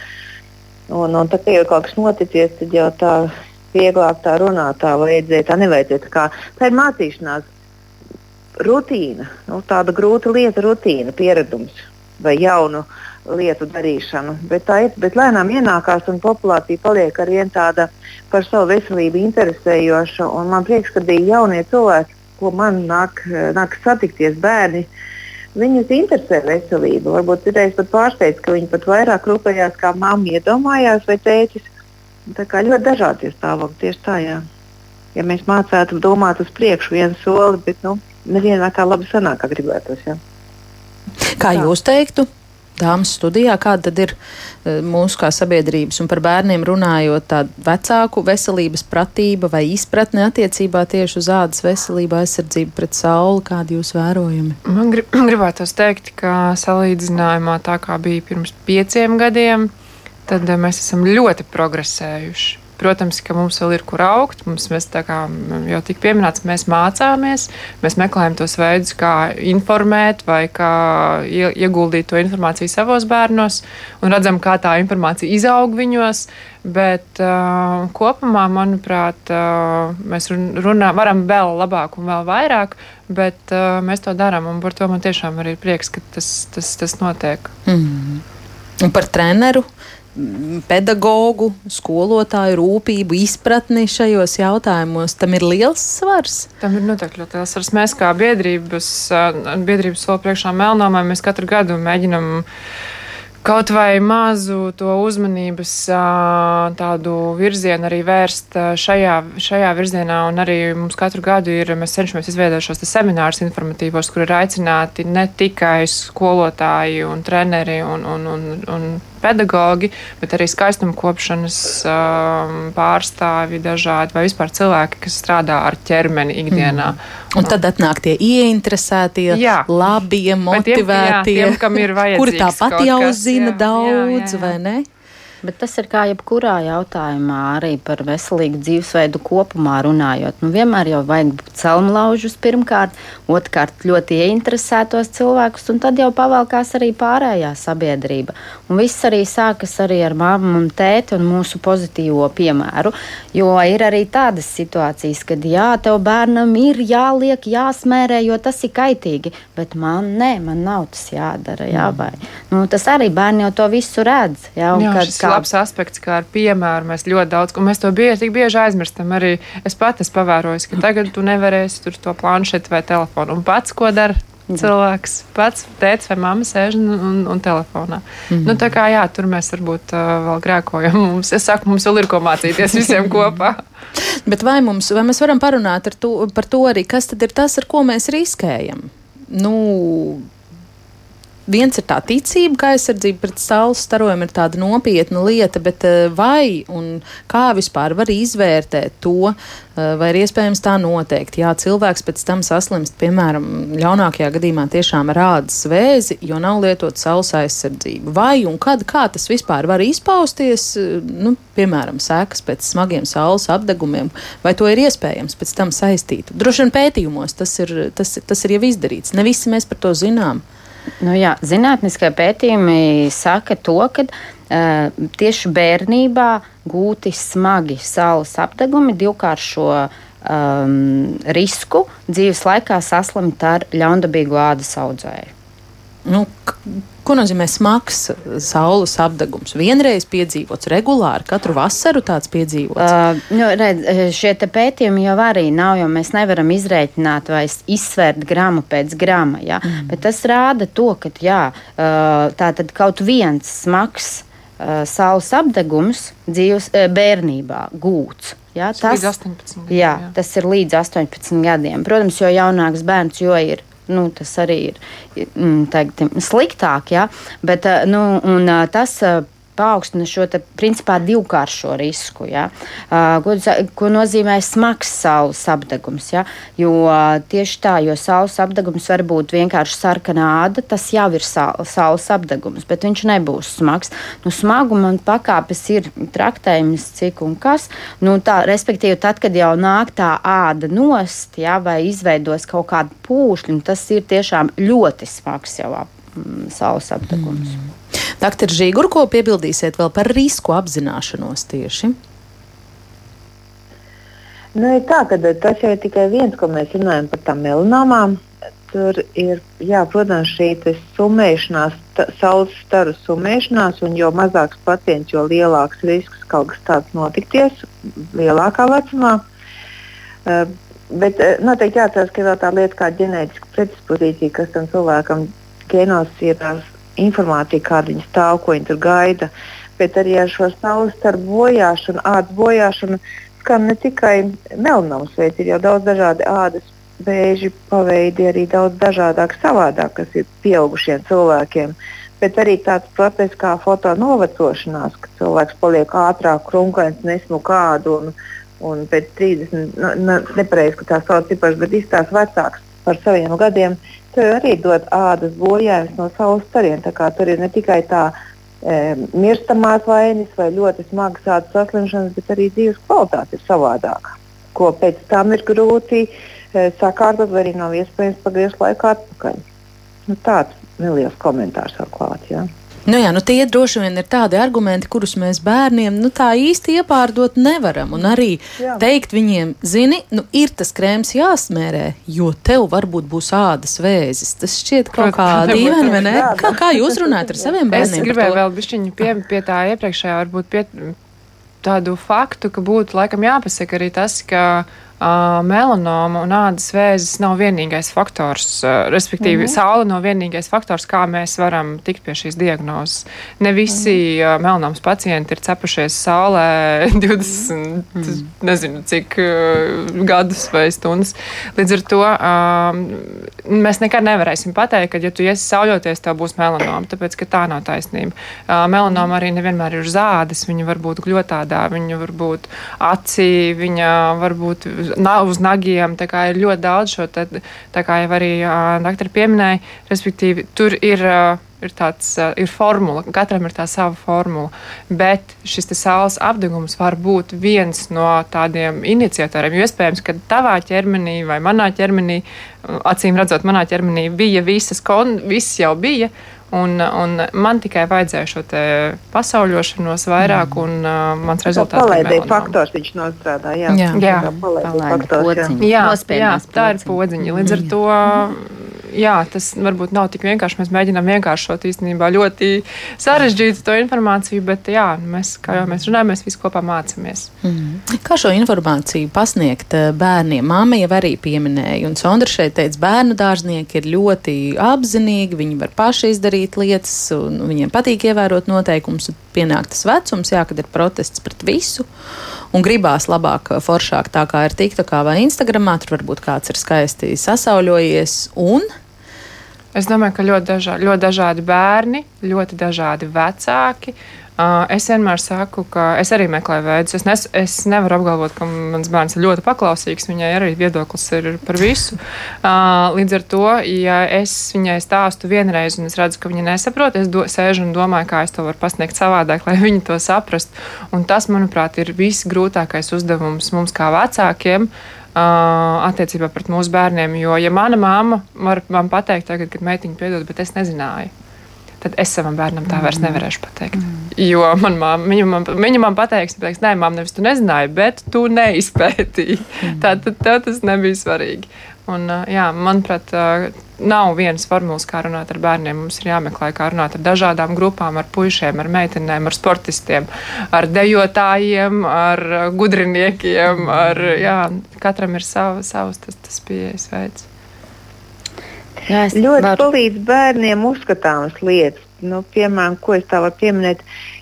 un, un tā kā ir kaut kas noticis, tad jau tā vieglāk tā runāt, tā vajadzēja, tā nevajadzēja. Tā, kā, tā ir mācīšanās rutīna, nu, tāda grūta lieta, rutīna, pieredums vai jaunu lietu darīšanu. Bet tā ir, bet lēnām ienākās un populācija paliek ar vien tāda par savu veselību interesējoša. Man prieks, ka bija jaunie cilvēki, ko man nāk, nāk satikties bērni. Viņus interesē veselība. Varbūt ir pat pārsteigts, ka viņi pat vairāk rūpējās, kā mamma iedomājās vai tētis. Tā kā ļoti dažādi ir stāvokļi tieši tā. Jā. Ja mēs mācētu domāt uz priekšu vienu soli, bet nu, nevienmēr tā labi sanāk, kā gribētos. Jā. Kā jūs teiktu? Dāmas studijā, kāda tad ir e, mūsu kā sabiedrības un par bērniem runājot tāda vecāku veselības pratība vai izpratne attiecībā tieši uz ādas veselību, aizsardzību pret sauli, kādi jūs vērojami? Man grib, *clears throat* gribētos teikt, ka salīdzinājumā tā kā bija pirms pieciem gadiem, tad e, mēs esam ļoti progresējuši. Protams, ka mums vēl ir kur augt. Mums, mēs, kā jau tika pieminēts, mēs mācāmies, mēs meklējam tos veidus, kā informēt vai kā ieguldīt to informāciju savos bērnos, un redzam, kā tā informācija izaug viņos. Bet uh, kopumā, manuprāt, uh, mēs runā, varam vēl labāk un vēl vairāk, bet uh, mēs to darām. Par to man tiešām ir prieks, ka tas, tas, tas notiek. Mm. Un par treneru pedagoģu, skolotāju rūpību, izpratni šajos jautājumos. Tam ir liels svars. Tam ir noteikti ļoti liels svars. Mēs kā biedrības, biedrības soli priekšā Melnāmā, mēs katru gadu mēģinam kaut vai mazu to uzmanības tādu virzienu arī vērst šajā, šajā virzienā. Un arī mums katru gadu ir, mēs cenšamies izveidot šos seminārus informatīvos, kur ir aicināti ne tikai skolotāji un treneri un, un, un, un pedagogi, bet arī skaistuma kopšanas um, pārstāvi dažādi vai vispār cilvēki, kas strādā ar ķermeni ikdienā. Mm. Un tad atnāk tie ieinteresētie, jā. labie, motivētie, jā, tiem, *laughs* kuri tāpat jau zina jā, daudz, jā, jā. vai ne? Bet tas ir kā jebkurā jautājumā, arī par veselīgu dzīvesveidu kopumā runājot. Nu, vienmēr jau vajag celmlaužus pirmkārt, otrkārt ļoti ieinteresētos cilvēkus, un tad jau pavalkās arī pārējā sabiedrība. Un viss arī sākas arī ar mammu un tēti un mūsu pozitīvo piemēru. Jo ir arī tādas situācijas, kad jā, tev bērnam ir jāliek, jāsmērē, jo tas ir kaitīgi, bet man nē, man nav tas jādara. Jā, vai, nu, tas arī bērni jau to visu redz. Jā, jā, kad. Labs aspekts, kā ar piemēru mēs ļoti daudz, un mēs to bieži, tik bieži aizmirstam. Arī es pati esmu pavērojis, ka tagad tu nevarēsi tur to planšeti vai telefonu. Un pats, ko dara cilvēks, pats tēvs vai mamma sēž un, un, un telefonā. Mm -hmm. nu, tā kā jā, tur mēs varbūt uh, vēl grēkojam. Mums, es saku, mums vēl ir ko mācīties visiem *laughs* kopā. Bet vai, mums, vai mēs varam parunāt to, par to arī, kas tad ir tas, ar ko mēs riskējam? Nu, viens ir tā ticība, ka aizsardzība pret saules starojumu ir tāda nopietna lieta, bet eh, vai un kā vispār var izvērtēt to, eh, vai ir iespējams tā noteikt? Jā, cilvēks pēc tam saslimst, piemēram, ļaunākajā gadījumā tiešām rādas vēzi, jo nav lietot saules aizsardzību. Vai un kad, kā tas vispār var izpausties, eh, nu, piemēram, sēkas pēc smagiem saules apdegumiem, vai to ir iespējams pēc tam saistīt? Droši vien pētījumos tas ir, tas, tas ir jau izdarīts. Ne visi mēs par to zinām. Nu, jā, zinātniskie pētījumi saka to, ka uh, tieši bērnībā gūti smagi saules apdegumi divkāršo um, risku dzīves laikā saslimt ar ļaundabīgu ādas audzēju. Nu, Ko nozīmē smags saules apgabals? Vienreiz piedzīvots, regulāri, katru vasaru tāds piedzīvots. Uh, nu, redz, šie pētījumi jau arī nav, jo mēs nevaram izrēķināt vai izsvērt gramu pēc grama. Ja? Mm. Bet tas rāda to, ka jā, uh, tā tad kaut viens smags uh, saules apgabals dzīves uh, bērnībā gūts. Jā, tas, līdz 18 gadiem, jā, jā. tas ir līdz 18 gadiem. Protams, jo jaunāks bērns, jo ir nu, tas arī ir mm, teikt, sliktāk. Ja? Bet, eh, nu, un, eh, tas eh, paaugstina šo te, principā divkāršo risku. Ja? Ko, nozīmē smags saules apgabals? Ja? Jo tieši tā, jo saules apgabals var būt vienkārši sarkanā āda, tas jau ir saules apgabals, bet viņš nebūs smags. Nu, smaguma pakāpes ir traktējums, cik un kas. Nu, tā, respektīvi, tad, kad jau nāk tā āda nost, ja, vai izveidos kaut kādu pūšļu, tas ir tiešām ļoti smags jau ap, mm, saules apgabals. Mm. Dr. Žīgur, ko piebildīsiet vēl par risku apzināšanos tieši? Nu, ir tā, ka tas jau ir tikai viens, ko mēs runājam par tām melanomām. Tur ir, jā, protams, šī summēšanās, saules staru summēšanās, un jo mazāks pacients, jo lielāks risks kaut kas tāds notikties lielākā vecumā. Uh, bet uh, noteikti jāatcerās, ka ir vēl tā lieta kā ģenētiska predispozīcija, kas tam cilvēkam genos ir informācija, kāda viņa stāv, ko viņa tur gaida. Bet arī ar šo saules staru bojāšanu, ādas bojāšanu, skar ne tikai melnums, bet ir jau daudz dažādi ādas vēži paveidi arī daudz dažādāk, savādāk, kas ir pieaugušiem cilvēkiem. Bet arī tāds process kā fotonovecošanās, ka cilvēks paliek ātrāk, krunkains, nesmu kādu un, un pēc 30, nu, ne, nepareizi, ka tā sauc cipars, bet izstāsta vecāks par saviem gadiem, tur arī dod ādas bojājumus no saules stariem. Tur ir ne tikai tā e, mirstamās vainas vai ļoti smagas ādas saslimšanas, bet arī dzīves kvalitāte ir savādāka, ko pēc tam ir grūti uh, sakārtot, vai arī nav iespējams pagriezt laiku atpakaļ. Nu, tāds neliels komentārs vēl klāt. Ja. Nu jā, nu tie droši vien ir tādi argumenti, kurus mēs bērniem nu, tā īsti iepārdot nevaram. Un arī jā. teikt viņiem, zini, nu, ir tas krēms jāsmērē, jo tev varbūt būs ādas vēzis. Tas šķiet kaut kā dīvaini, vai ne? Kā, kā jūs runājat ar saviem bērniem? Es gribēju vēl bišķiņu pie, pie tā iepriekšējā, varbūt pie tādu faktu, ka būtu laikam jāpasaka arī tas, ka melanoma un ādas vēzis nav vienīgais faktors, respektīvi, mm -hmm. saule nav vienīgais faktors, kā mēs varam tikt pie šīs diagnozes. Ne visi mm -hmm. melanomas pacienti ir cepušies saulē 20, mm -hmm. nezinu, cik gadus vai stundas. Līdz ar to uh, mēs nekad nevarēsim pateikt, ka, ja tu iesi sauļoties, tev būs melanoma, tāpēc, ka tā nav taisnība. Uh, melanoma arī nevienmēr ir uz ādas, viņa var būt gļotādā, viņa var būt acī, viņa var būt uz nagiem. Ir ļoti daudz šo, te, kā jau arī uh, doktori pieminēja, respektīvi, tur ir. Uh, ir tāds uh, ir formula, katram ir tā sava formula. Bet šis saules apgabals var būt viens no tādiem iniciatoriem. Jo iespējams, ka tavā ķermenī vai manā ķermenī, acīm redzot, manā ķermenī bija visas, kon, viss jau bija. Un, un man tikai vajadzēja šo pasauļošanos vairāk, mm. un uh, mans rezultāts bija. Palaidēja faktors, viņš nostrādāja. Jā, jā. jā. Palaidēja faktors. Jā. Jā, jā, tā ir podziņa. Līdz ar to. Mm jā, tas varbūt nav tik vienkārši. Mēs mēģinām vienkāršot īstenībā ļoti sarežģītu to informāciju, bet jā, mēs, kā jau mēs runājam, mēs visi kopā mācāmies. Mm. Kā šo informāciju pasniegt eh, bērniem? Māma jau arī pieminēja, un Sondra šeit teica, bērnu dārznieki ir ļoti apzinīgi, viņi var paši izdarīt lietas, un viņiem patīk ievērot noteikumus. Pienāk tas vecums, jā, kad ir protests pret visu un gribās labāk, foršāk, tā kā ir TikTokā vai Instagramā. Tur varbūt kāds ir skaisti sasauļojies. Un Es domāju, ka ļoti, dažā, ļoti dažādi bērni, ļoti dažādi vecāki. Es vienmēr saku, ka es arī meklēju veidus. Es, nes, es nevaru apgalvot, ka mans bērns ir ļoti paklausīgs. Viņai arī viedoklis ir par visu. Līdz ar to, ja es viņai stāstu vienreiz, un es redzu, ka viņa nesaprot, es do, sēžu un domāju, kā es to varu pasniegt savādāk, lai viņi to saprastu. Un tas, manuprāt, ir visgrūtākais uzdevums mums kā vecākiem. Attiecībā pret mūsu bērniem. Jo, ja mana mamma var man pateikt, tagad, kad meitiņa piedod, bet es nezināju. Tad es savam bērnam tā vairs nevarēšu pateikt. Mm. Jo man māma, viņa, man, viņa man pateiks, pateiks nē, māma, nevis tu nezināji, bet tu neizpētīji. Mm. Tā tad tas nebija svarīgi. Un, jā, manuprāt, nav vienas formulas, kā runāt ar bērniem. Mums ir jāmeklē, kā runāt ar dažādām grupām, ar puišiem, ar meitenēm, ar sportistiem, ar dejotājiem, ar gudriniekiem. Ar, jā, katram ir sava, savs tas, tas pieejas veids. Jā, ļoti varu. palīdz bērniem uzskatāmas lietas. Nu, piemēram, ko es tā varu pieminēt,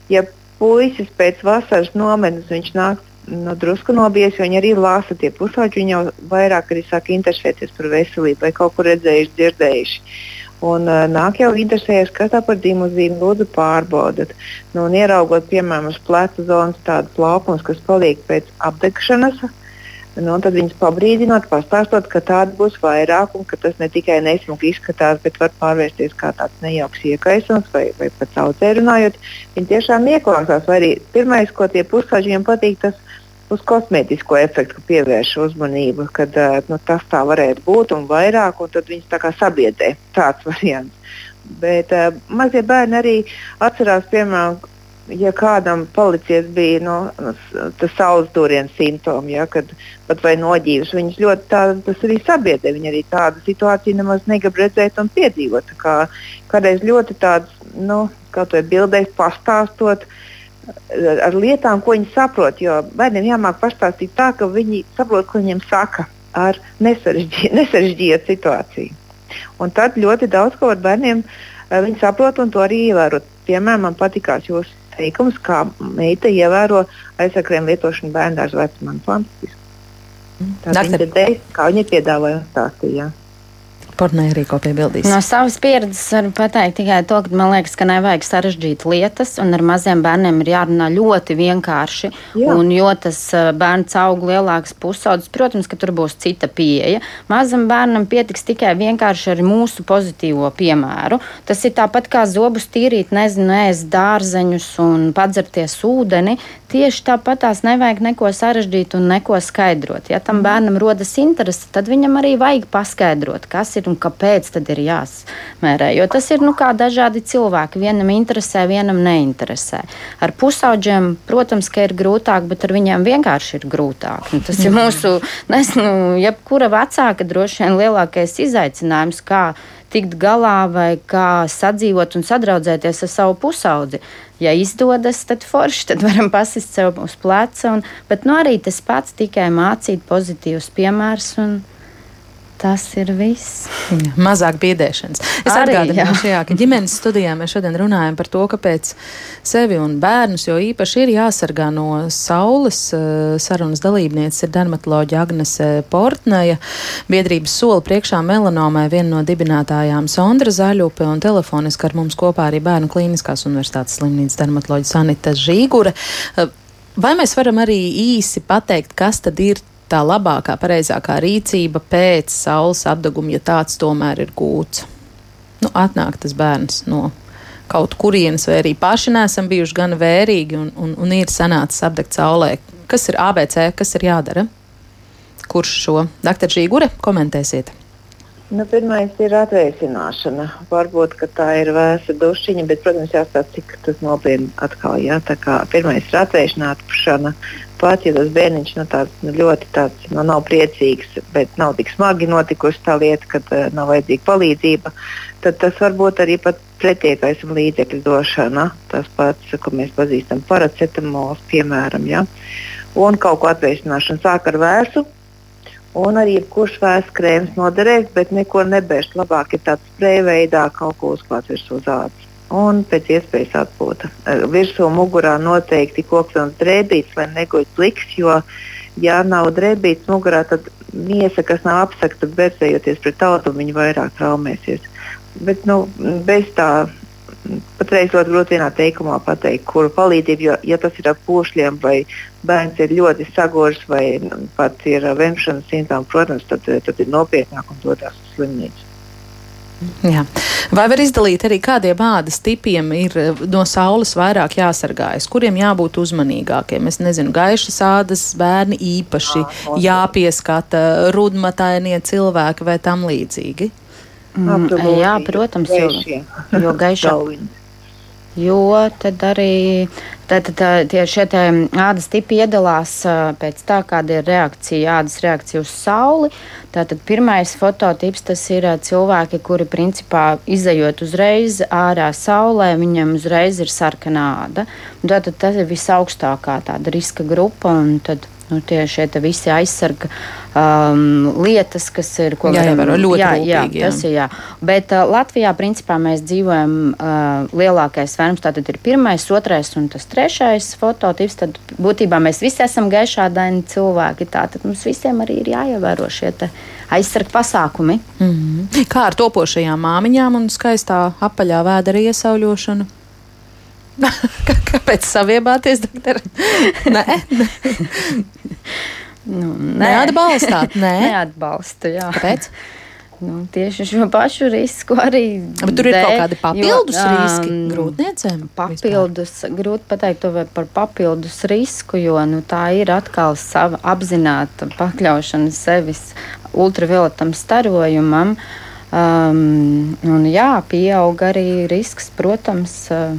ja puisis pēc vasaras nometnes viņš nāk nu, drusku nobijusi. Viņi arī lasa tie pusauģi. Viņi jau vairāk arī sāk interesēties par veselību, vai kaut kur redzējuši, dzirdējuši. Un, uh, nāk jau interesējas, kas tā par dimuzīmu lūdzu pārbaudat. Nu, un ieraugot, piemēram, uz pleca zonas tādu plaukumus, kas paliek pēc apdegšanas, nu, tad viņas pabrīdināt, pastāstot, ka tāda būs vairāk un ka tas ne tikai nesmuki izskatās, bet var pārvērsties kā tāds nejauks iekaisums vai, vai pat saucē runājot. Viņi tiešām ieklausās. Vai arī pirmais, ko tie pusauģiem patīk, tas uz kosmētisko efektu pievērš uzmanību, kad nu, tas tā varētu būt un vairāk, un tad viņas tā kā sabiedē tāds variants. Bet uh, mazie bērni arī atcerās, piemēram, ja kādam palicies bija nu, tas saules dūrienu simptomi, ja, kad pat vai noģīvas, viņas ļoti tā, tas arī sabiedrē. Viņi arī tādu situāciju nemaz negrib redzēt un piedzīvot. Kā, kādreiz ļoti tāds, nu, kā to bildēs pastāstot. Ar lietām, ko viņi saprot, jo bērniem jāmāk pastāstīt tā, ka viņi saprot, ko viņiem saka ar nesarežģītu situāciju. Un tad ļoti daudz ko ar bērniem viņi saprot un to arī ievērot. Piemēram, man patīkās jūsu teikums, kā meita ievēro aizsakrējumu lietošanu bērnu dārza vecumā. Fantastiski. Tā ir ideja, kā viņa piedāvāja un stāstīja. Pornē arī ko piebildīs. No savas pieredzes varu pateikt tikai to, ka man liekas, ka nevajag sarežģīt lietas, un ar maziem bērniem ir jārunā ļoti vienkārši. Jā. Un jo tas bērns aug lielāks pusaudzis, protams, ka tur būs cita pieeja. Mazam bērnam pietiks tikai vienkārši ar mūsu pozitīvo piemēru. Tas ir tāpat kā zobus tīrīt, nezinu, ēst dārzeņus un padzerties ūdeni. Tieši tāpat tās nevajag neko sarežģīt un neko skaidrot. Ja tam bērnam rodas interese, tad viņam arī vajag paskaidrot, kas ir ir un kāpēc tad ir jāsmērē. Jo tas ir nu, kā dažādi cilvēki. Vienam interesē, vienam neinteresē. Ar pusaudžiem, protams, ka ir grūtāk, bet ar viņiem vienkārši ir grūtāk. Nu, tas ir mūsu, *laughs* nezinu, jebkura vecāka droši vien lielākais izaicinājums, kā tikt galā vai kā sadzīvot un sadraudzēties ar savu pusaudzi. Ja izdodas, tad forši, tad varam pasist sev uz pleca. Un, bet nu, arī tas pats tikai mācīt pozitīvus piemērus. Tas ir viss. Jā, mazāk biedēšanas. Es atgādināšu, jā, ka ģimenes studijā mēs šodien runājam par to, kāpēc sevi un bērnus jo īpaši ir jāsargā no saules. Eh, sarunas dalībniece ir dermatoloģija Agnese Portneja, biedrības sola priekšā melanomai viena no dibinātājām Sondra Zaļupe un telefoniski ar mums kopā arī Bērnu klīniskās universitātes slimnīcas dermatoloģija Sanita Žīgure. Eh, vai mēs varam arī īsi pateikt, kas tad ir tā labākā, pareizākā rīcība pēc saules apgabuma, ja tāds tomēr ir gūts. Nu, atnāk tas bērns no kaut kurienes, vai arī paši nesam bijuši gan vērīgi un, un, un ir sanācis apdegt saulē. Kas ir ABC, kas ir jādara? Kurš šo doktoru Žīgure komentēsiet? Nu, Pirmais ir atvēsināšana. Varbūt tā ir vēsa dušiņa, bet, protams, jāstāsta, cik tas nopietni atkal. Jā, tā kā pirmais ir atvēsināšana, pat ja tas bērniņš nu, tāds, nu, ļoti tāds, nu, nav priecīgs, bet nav tik smagi notikusi tā lieta, ka uh, nav vajadzīga palīdzība, tad tas var būt arī pretiekais līdzekļu došana. Tas pats, ko mēs pazīstam, paracetamols, piemēram. Ja? Un kaut ko atvēsināšana sāk ar vēsu. Un arī jebkurš vēs krēms noderēs, bet neko nebērs. Labāk ir tāds sprēja veidā kaut ko uzklāt virsū uz ādas un pēc iespējas atpūta. Eh, virsū mugurā noteikti kokvilnas drēbītes, lai neguļ pliks, jo, ja nav drēbītes mugurā, tad miesa, kas nav apsakta, bērzējoties pret audumu, viņa vairāk traumēsies. Bet nu, bez tā patreiz ļoti grūti vienā teikumā pateikt, kuru palīdzību, jo, ja tas ir ar pošļiem vai bērns ir ļoti sagoris vai pat ir vemšanas simptomi, protams, tad, tad ir nopietnāk un dodas uz slimnīcu. Jā. Vai var izdalīt arī kādiem ādas tipiem ir eh, no saules vairāk jāsargājas, kuriem jābūt uzmanīgākiem? Es nezinu, gaišas ādas bērni īpaši Jā, jāpieskata, rudmatainie cilvēki vai tam līdzīgi. Mm, jā, protams, jo, jo gaišāk. Jo tad arī tad, tad, tie šie ādas tipi iedalās pēc tā, kāda ir reakcija, ādas reakcija uz sauli. Tātad pirmais fototips tas ir cilvēki, kuri principā izējot uzreiz ārā saulē, viņiem uzreiz ir sarkanā āda. Tātad tas ir visaugstākā tāda riska grupa. Tad nu, tie šie visi aizsarga um, lietas, kas ir ko jā, varam, ļoti jā, rūpīgi, jā, jā. Tas ir jā. Bet uh, Latvijā principā mēs dzīvojam uh, lielākais vērums, tātad ir pirmais, otrais un tas trešais fototips. Tad būtībā mēs visi esam gaišādaini cilvēki. Tātad mums visiem arī ir jāievēro šie aizsarga pasākumi. Mm -hmm. Kā ar topošajām māmiņām un skaistā apaļā vēdera iesauļošanu? *laughs* Kāpēc saviebāties, doktor? Nē, nu, nē. neatbalstāt. Nē, *laughs* neatbalstu. Jā. Kāpēc? Nu, tieši šo pašu risku arī. Bet tur ir kaut kādi papildus jo, riski um, grūtniecēm. Papildus, vispār. grūti pateikt to par papildus risku, jo nu, tā ir atkal sava apzināta pakļaušana sevis ultravioletam starojumam. Um, un jā, pieaug arī risks, protams. Uh,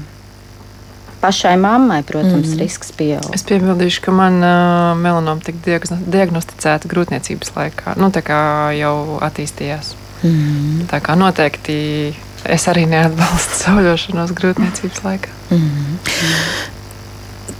pašai mammai, protams, mm. risks pieaug. Es piebildīšu, ka man uh, melanoma tika diagnosticēta grūtniecības laikā. Nu, tā kā jau attīstījās. Mm. Tā kā noteikti es arī neatbalstu *laughs* sauļošanos grūtniecības laikā. Mm.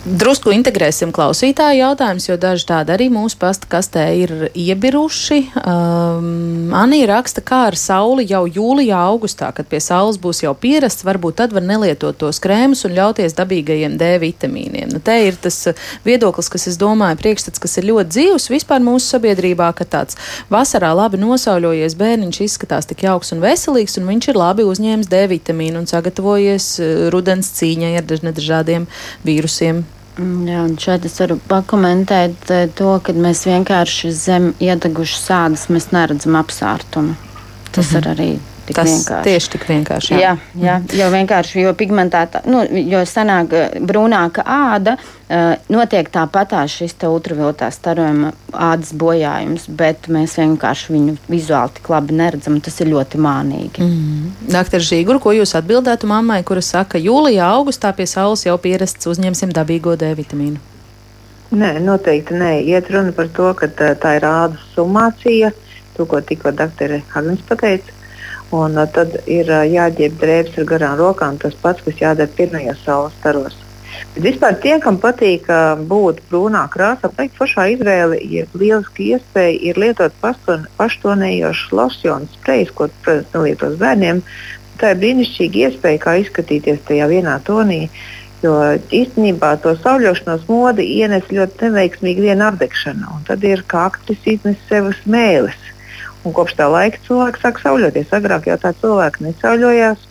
Drusku integrēsim klausītāju jautājumus, jo daži tādi arī mūsu pasta kastē ir iebiruši. Um, Anija raksta, kā ar sauli jau jūlijā, augustā, kad pie saules būs jau pierasts, varbūt tad var nelietot tos krēmus un ļauties dabīgajiem D vitamīniem. Nu, te ir tas viedoklis, kas, es domāju, priekšstats, kas ir ļoti dzīvs vispār mūsu sabiedrībā, ka tāds vasarā labi nosauļojies bērniņš izskatās tik jauks un veselīgs, un viņš ir labi uzņēmis D vitamīnu un sagatavojies uh, rudens cīņai ar dažādiem vīrusiem. Mm, jā, un šeit es varu pakomentēt eh, to, ka mēs vienkārši zem iedegušas sādas neredzam apsārtumu. Tas -hmm. ir arī tik Tas vienkārši. tieši tik vienkārši. Jā, jā, jā jo vienkārši, jo pigmentēta, nu, jo sanāk eh, brūnāka āda, eh, notiek tāpatās šis te ultravioletā starojuma ādas bojājums, bet mēs vienkārši viņu vizuāli tik labi neredzam, tas ir ļoti mānīgi. Mm. Doktor Žīgur, ko jūs atbildētu mammai, kura saka, jūlijā, augustā pie saules jau pierasts uzņemsim dabīgo D vitamīnu? Nē, noteikti nē. Iet runa par to, ka tā, tā ir ādas sumācija, to, ko tikko doktora Hagins pateica. Un uh, tad ir uh, jāģēb drēbes ar garām rokām, tas pats, kas jādara pirmajos saules staros. Bet vispār tie, kam patīk uh, būt brūnā krāsā, teikt, pašā izvēle ir lieliski iespēja ir lietot paštonējošus losjonu sprejus, ko, protams, nelietos bērniem. Tā ir brīnišķīga iespēja, kā izskatīties tajā vienā tonī. Jo īstenībā to sauļošanos modi ienes ļoti neveiksmīgi viena apdegšana. Tad ir kā aktis iznes sev smēles. Un kopš tā laika cilvēki sāk sauļoties. Agrāk jau tā cilvēki nesauļojās,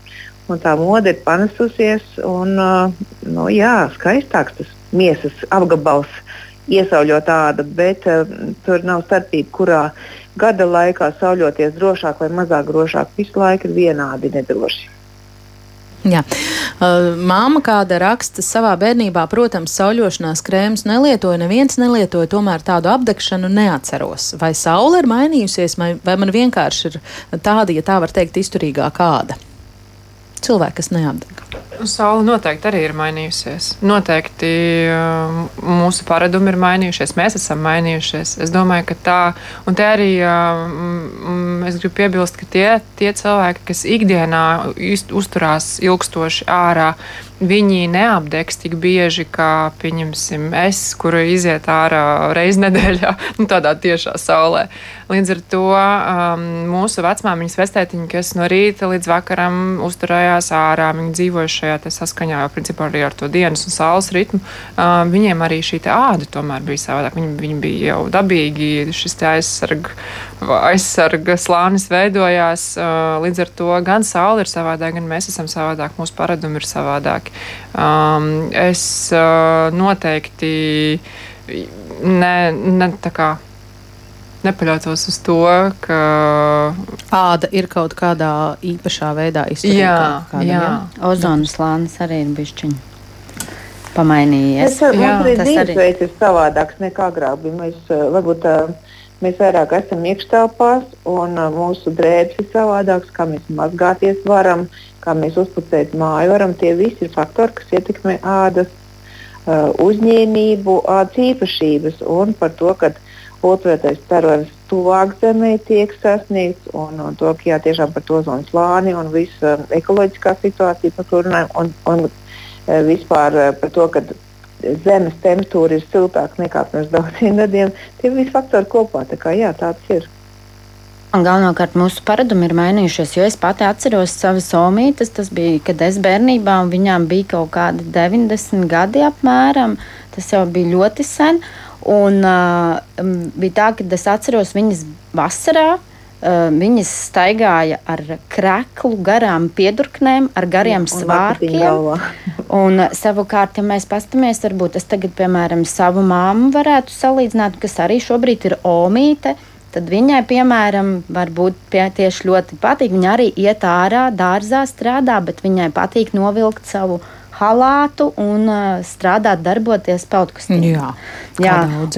un tā mode ir panesusies. Un, uh, nu, jā, skaistāks tas miesas apgabals, iesauļot tādu, bet uh, tur nav starpība, kurā gada laikā sauļoties drošāk vai mazāk drošāk. Visu laiku ir vienādi nedroši. Jā. Uh, māma kāda raksta savā bērnībā, protams, sauļošanās krēmus nelietoja, neviens nelietoja, tomēr tādu apdegšanu neatceros. Vai saule ir mainījusies, vai, vai man vienkārši ir tāda, ja tā var teikt, izturīgā kāda? Cilvēki, kas neapdeg. Saula noteikti arī ir mainījusies. Noteikti um, mūsu paradumi ir mainījušies, mēs esam mainījušies. Es domāju, ka tā, un te arī um, es gribu piebilst, ka tie, tie cilvēki, kas ikdienā uzturās ilgstoši ārā, viņi neapdegs tik bieži, kā, pieņemsim, es, kuru iziet ārā reizes nedēļā, *laughs* nu, tādā tiešā saulē. Līdz ar to um, mūsu vecmāmiņas vestētiņi, kas no rīta līdz vakaram uzturējās ārā, viņi dzīvoja šajā saskaņā jau principā arī ar to dienas un saules ritmu, um, viņiem arī šī āda tomēr bija savādāk. Viņi, viņi bija jau dabīgi, šis aizsarga, aizsarga slānis veidojās, uh, līdz ar to gan saule ir savādāk, gan mēs esam savādāk, mūsu paradumi ir savādāk cilvēki. Um, es uh, noteikti ne, ne tā kā nepaļautos uz to, ka āda ir kaut kādā īpašā veidā izturīga. Jā, kādam, jā. jā. Ozonas slānis arī ir bišķiņš pamainījies. Tas, jā, arī tas arī ir savādāks nekā agrāk. Mēs, uh, varbūt, uh, mēs vairāk esam iekštelpās, un uh, mūsu drēbes ir savādākas, kā mēs mazgāties varam, kā mēs uzpucēt māju varam, tie visi ir faktori, kas ietekmē ādas uh, uzņēmību, ādas īpašības un par to, ka otrētais starojums tuvāk zemē tiek sasniegts un, un to, ka jā, tiešām par to zonu slāni un visu uh, ekoloģiskā situāciju par to runājam un, un uh, vispār uh, par to, ka zemes temperatūra ir siltāka nekā pirms daudziem gadiem. Tie visi faktori kopā, tā kā jā, tāds ir. Un galvenokārt mūsu paradumi ir mainījušies, jo es pati atceros savas omītes, tas bija, kad es bērnībā, un viņām bija kaut kādi 90 gadi apmēram, tas jau bija ļoti sen, un uh, bija tā, ka es atceros viņas vasarā, uh, viņas staigāja ar kreklu, garām piedurknēm, ar gariem un svārkiem. un savukārt, ja mēs pastamies, varbūt es tagad, piemēram, savu māmu varētu salīdzināt, kas arī šobrīd ir omīte, tad viņai, piemēram, varbūt pie, tieši ļoti patīk. Viņa arī iet ārā, dārzā strādā, bet viņai patīk novilkt savu halātu un uh, strādāt, darboties peldkastīnā. Jā, jā,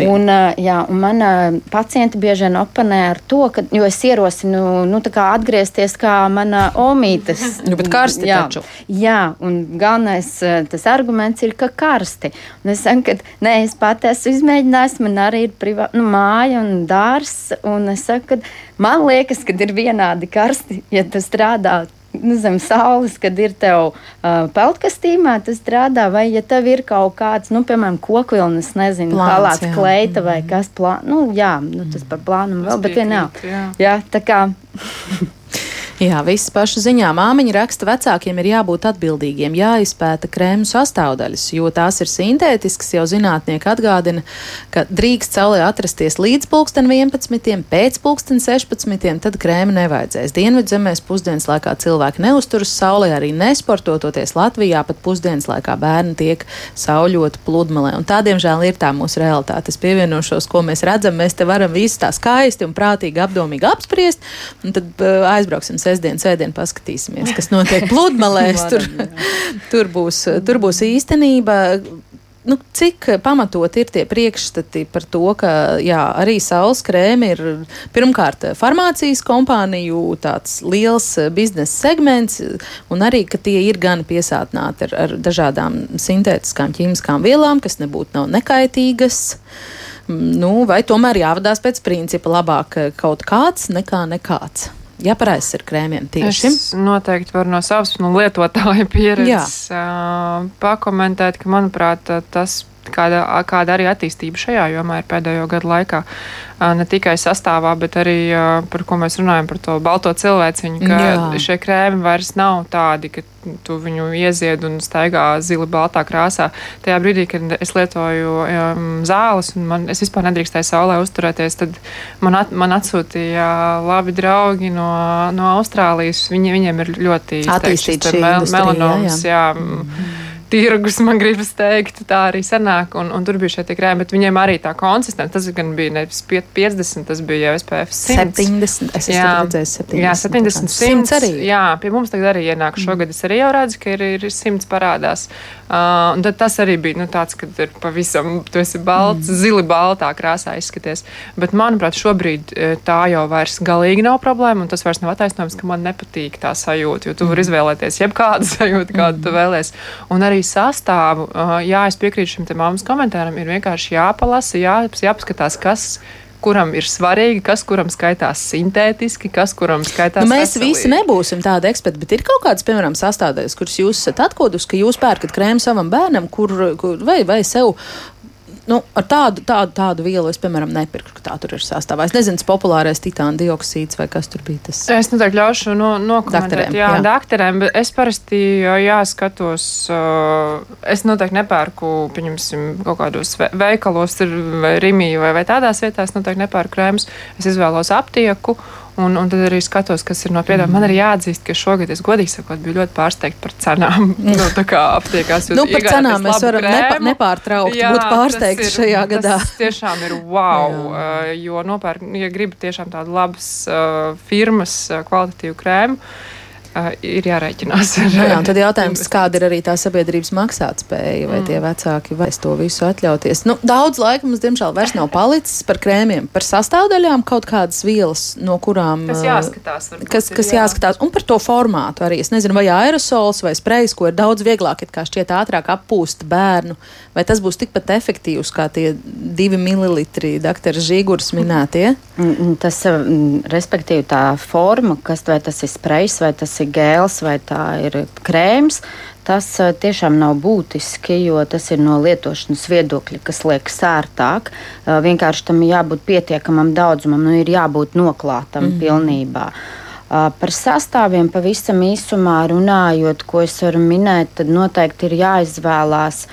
un, uh, jā, un man uh, pacienti bieži vien oponē ar to, ka, jo es ierosinu nu, kā atgriezties kā mana omītes. *laughs* nu, bet karsti jā, taču. Jā, un galvenais tas arguments ir, ka karsti. Un es saku, ka nē, es pati esmu izmēģinājis, man arī ir privā, nu, māja un dārs, un es saku, ka man liekas, ka ir vienādi karsti, ja tu strādā zem saules, kad ir tev uh, peltkastīmā, tas strādā. Vai ja tev ir kaut kāds, nu, piemēram, kokvilnas, nezinu, halāts, kleita vai mm. kas plāns, nu, jā, nu, tas par plānumu vēl, bet vienalga. Jā. jā, tā kā. Jā, viss pašu ziņā. Māmiņa raksta, vecākiem ir jābūt atbildīgiem, jāizpēta krēmu sastāvdaļas, jo tās ir sintētiskas. Jau zinātnieki atgādina, ka drīkst saulē atrasties līdz pulksten 11, pēc pulksten 16, tad krēmu nevajadzēs. Dienvidzemēs pusdienas laikā cilvēki neusturas saulē, arī nesportoties Latvijā, pat pusdienas laikā bērni tiek sauļoti pludmalē. Un tā, diemžēl, ir tā mūsu realitāte. Es pievienošos, ko mēs redzam. Mēs te varam visu tā skaisti un prātīgi, apdomīgi apspriest, un tad uh, aizbrauksim sestdien, svētdien paskatīsimies, kas notiek pludmalēs. *laughs* tur, tur, būs, tur būs īstenība. Nu, cik pamatot ir tie priekšstati par to, ka jā, arī saules krēma ir pirmkārt farmācijas kompāniju tāds liels biznesa segments, un arī, ka tie ir gan piesātināti ar, ar dažādām sintētiskām ķīmiskām vielām, kas nebūtu nav nekaitīgas. Nu, vai tomēr jāvadās pēc principa labāk kaut kāds nekā nekāds? Jāparājas ar krēmiem tieši? Es noteikti varu no savas nu, lietotāja *laughs* pieredzes uh, pakomentēt, ka, manuprāt, tas kāda, kāda arī attīstība šajā jomā ir pēdējo gadu laikā. Ne tikai sastāvā, bet arī par ko mēs runājam, par to balto cilvēciņu, ka Jā. šie krēmi vairs nav tādi, ka tu viņu iezied un staigā zili baltā krāsā. Tajā brīdī, kad es lietoju um, zāles un man, es vispār nedrīkstēju saulē uzturēties, tad man, at, man atsūtīja labi draugi no, no Austrālijas. Viņi, viņiem ir ļoti attīstīts mel, melanoms. Jā, jā. Mm -hmm tirgus, man gribas teikt, tā arī sanāk. Un, un tur bija šie krēmi, bet viņiem arī tā konsistence. Tas gan bija nevis 50, tas bija jau SPF 100. 70, es jā, redzēju 70. Jā, 70, 100. 100 arī. Jā, pie mums tagad arī ienāk šogad. Es arī jau redzu, ka ir, ir 100 parādās. Uh, un tad tas arī bija nu, tāds, ka ir pavisam, tu esi balts, mm. zili baltā krāsā izskaties. Bet, manuprāt, šobrīd tā jau vairs galīgi nav problēma, un tas vairs nav attaisnojums, ka man nepatīk tā sajūta, jo tu mm. vari izvēlēties jebkādu *laughs* sajūtu, kādu mm. tu vēlēsies. Un arī sastāvu, jā, es piekrītu šim te mammas komentāram, ir vienkārši jāpalasa, jā, jāpaskatās, kas kuram ir svarīgi, kas kuram skaitās sintētiski, kas kuram skaitās. Nu, mēs veselīgi. visi nebūsim tādi eksperti, bet ir kaut kādas, piemēram, sastāvdaļas, kuras jūs esat atkodusi, ka jūs pērkat krēmu savam bērnam, kur, kur vai, vai sev nu, ar tādu, tādu, tādu vielu es, piemēram, nepirku, ka tā tur ir sastāvā. Es nezinu, tas populārais titāna dioksīds vai kas tur bija. Tas. Es noteikti ļaušu no, nokomentēt. Jā, jā. dakterēm, bet es parasti jāskatos, uh, es noteikti nepērku, pieņemsim, kaut kādos veikalos vai Rimī vai, vai tādās vietās, noteikti nepērku krēmus. Es izvēlos aptieku Un, un tad arī skatos, kas ir no piedāvājuma. Mm. Man ir jāatzīst, ka šogad es godīgi sakot, biju ļoti pārsteigta par cenām. *laughs* nu, tā kā aptiekās jūs nu, par cenām mēs varam nepa, nepārtraukti jā, būt pārsteigti ir, šajā gadā. Tas tiešām ir wow, *laughs* uh, jo nopērk, ja gribi tiešām tādu labas uh, firmas uh, kvalitatīvu krēmu ir jārēķinās. Ar, Jā, tad jautājums, *laughs* kāda ir arī tā sabiedrības maksātspēja, vai mm. tie vecāki varēs to visu atļauties. Nu, daudz laika mums, diemžēl, vairs nav palicis par krēmiem, par sastāvdaļām, kaut kādas vielas, no kurām. Kas jāskatās. Varbūt, kas, kas jā. jāskatās, un par to formātu arī. Es nezinu, vai aerosols vai sprejs, ko ir daudz vieglāk, it kā šķiet ātrāk appūst bērnu, vai tas būs tikpat efektīvs kā tie divi mililitri, doktora Žīgurs minētie. Mm, mm, tas, mm, respektīvi, tā forma, kas vai tas ir sprejs vai tas ir ir gēls vai tā ir krēms, tas eh, tiešām nav būtiski, jo tas ir no lietošanas viedokļa, kas liekas ērtāk. Eh, vienkārši tam jābūt pietiekamam daudzumam, nu ir jābūt noklātam mm -hmm. pilnībā. Eh, par sastāviem pavisam īsumā runājot, ko es varu minēt, tad noteikti ir jāizvēlās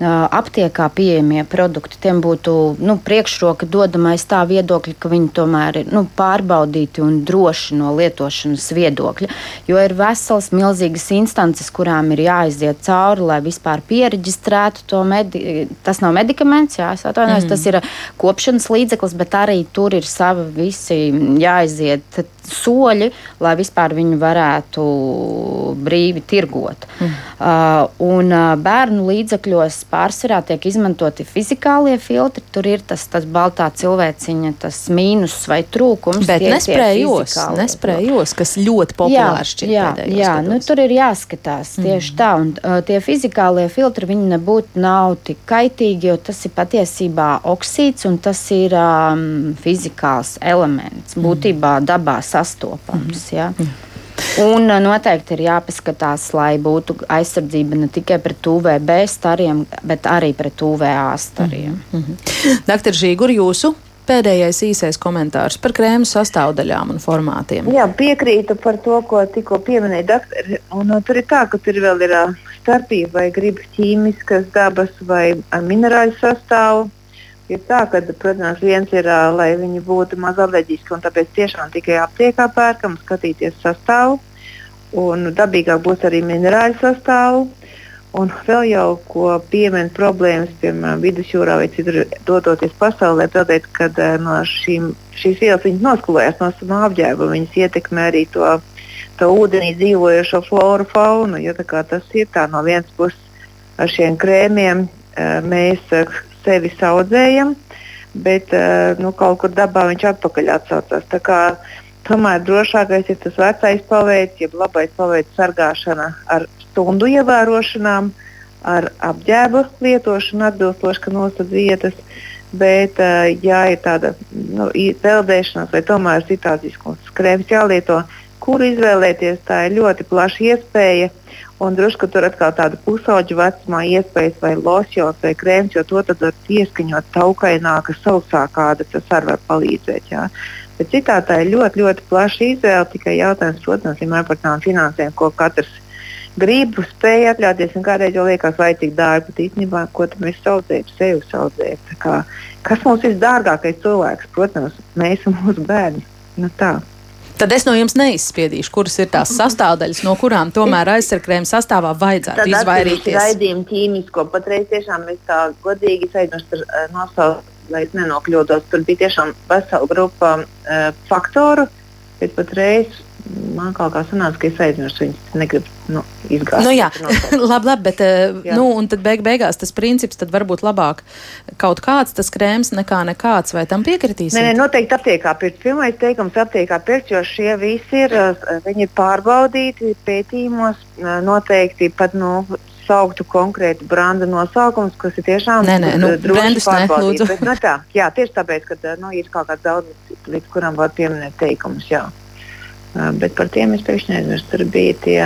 aptiekā pieejamie produkti, tiem būtu nu, priekšroka dodamais tā viedokļa, ka viņi tomēr ir nu, pārbaudīti un droši no lietošanas viedokļa. Jo ir vesels, milzīgas instances, kurām ir jāiziet cauri, lai vispār pieregistrētu to medicīnu. Tas nav medikaments, jā, atvainojos, mm. tas ir kopšanas līdzeklis, bet arī tur ir savi visi jāiziet soļi, lai vispār viņu varētu brīvi tirgot. Mm. Uh, un uh, bērnu līdzekļos pārsvarā tiek izmantoti fizikālie filtri. Tur ir tas, tas baltā cilvēciņa, tas mīnus vai trūkums. Bet nesprējos, nesprējos, kas ļoti populārs šķiet. Jā, jā nu, tur ir jāskatās tieši mm. tā. Un uh, tie fizikālie filtri, viņi nebūtu nav tik kaitīgi, jo tas ir patiesībā oksīds un tas ir um, fizikāls elements. Būtībā dabā sastopams. Mm. Ja? Mm. Un uh, noteikti ir jāpaskatās, lai būtu aizsardzība ne tikai pret UVB stariem, bet arī pret UVA stariem. Mm -hmm. Doktor Žīgur, jūsu pēdējais īsais komentārs par krēmu sastāvdaļām un formātiem. Jā, piekrītu par to, ko tikko pieminēja doktori. Un, uh, tur ir tā, ka tur vēl ir uh, starpība vai grib ķīmiskas dabas vai minerāļu sastāvu ir tā, ka, protams, viens ir, lai viņi būtu maz alerģiski, un tāpēc tiešām tikai aptiekā pērkam, skatīties sastāvu. Un dabīgāk būs arī minerāļu sastāvu. Un vēl jau ko piemin problēmas, piemēram, vidusjūrā vai citur dodoties pasaulē, tāpēc, ka no šīm, šīs vielas nosklojās no savām apģērba. Viņas ietekmē arī to, to ūdenī dzīvojošo floru, faunu. Jo, tas ir tā no vienas puses ar šiem krēmiem mēs sevi audzējam, bet uh, nu, kaut kur dabā viņš atpakaļ atsaucās. Tomēr drošākais ir tas vecais paveids, jeb labais paveids sargāšana ar stundu ievērošanām, ar apģērbu lietošanu atbilstoši, ka nosacīt vietas. Bet, uh, ja ir tāda nu, peldēšanās vai tomēr citāds skrēms jālieto, kuru izvēlēties, tā ir ļoti plaša iespēja. Un ka tur atkal tāda pusauģa vecumā iespējas vai losjons vai krēms, jo to tad var pieskaņot taukaināka, sausākā kāda, tas arī var palīdzēt. Jā. Bet citā tā ir ļoti, ļoti plaša izvēle. Tikai jautājums, protams, vienmēr par tām finansēm, ko katrs grib, spēj atļauties. Kādreiz jau liekas, vai cik dārgi, bet īstenībā, ko mēs saucējam, sevi saucējam. Kas mums ir dārgākais cilvēks? Protams, mēs un mūsu bērni. Nu, tā. Tad es no jums neizspiedīšu, kuras ir tās sastāvdaļas, no kurām tomēr aizsargājuma sastāvā vajadzētu Tad izvairīties. Raidījumu ķīmisko patreiz tiešām es tā godīgi aizmirstu eh, nosaukt, lai es nenokļūdos. Tur bija tiešām vesela grupa uh, faktoru, bet patreiz man kaut kā sanāca, ka es aizmirsu viņus. Negribu nu, izgāzt. Nu, jā, *laughs* labi, labi, bet eh, jā. nu, tad beig beigās tas princips tad varbūt labāk kaut kāds tas krēms nekā nekāds, vai tam piekritīs? Nē, nē, noteikti aptiekā pirkt. Pirmais teikums aptiekā pirkt, jo šie visi ir, eh, viņi ir pārbaudīti pētījumos, eh, noteikti pat, nu, sauktu konkrētu brānda nosaukumus, kas ir tiešām nē, nē, nu, droši pārbaudīti. Bet, nu, tā, jā, tieši tāpēc, ka nu, ir kaut kāds daudz, līdz kuram var pieminēt teikumus. Jā. Bet par tiem es pēkšņi aizmirsu. Tur bija tie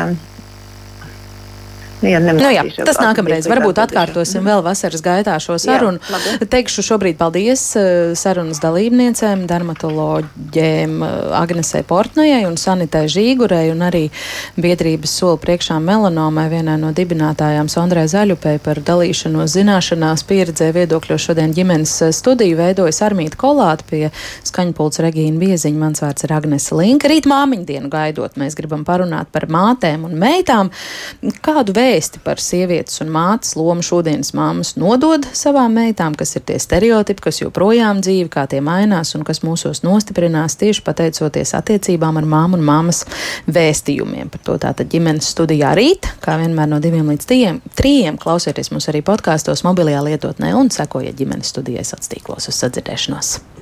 Nu, jā, nu, jā, tas nākamreiz. Varbūt atkārtosim vēl vasaras gaitā šo sarunu. Jā, Teikšu šobrīd paldies eh, sarunas dalībniecēm, dermatoloģiem eh, Agnesei Portnojai un Sanitai Žīgurei un arī biedrības soli priekšā melanomai vienai no dibinātājām Sondrai Zaļupei par dalīšanos zināšanās pieredzē viedokļos šodien ģimenes eh, studiju veidojas Armīta Kolāta pie skaņpults Regīna Bieziņa. Mans vārds ir Agnese Linka. Rīt māmiņu dienu gaidot, mēs gribam parunāt par mātēm un meitām. Kādu veidu vēsti par sievietes un mātes lomu šodienas māmas nodod savām meitām, kas ir tie stereotipi, kas joprojām dzīvi, kā tie mainās un kas mūsos nostiprinās tieši pateicoties attiecībām ar māmu un māmas vēstījumiem. Par to tātad ģimenes studijā rīt, kā vienmēr no diviem līdz trijiem, trījiem klausieties mūs arī podkāstos, mobilajā lietotnē un sekojiet ģimenes studijai sociālos tīklos uz sadzirdēšanos.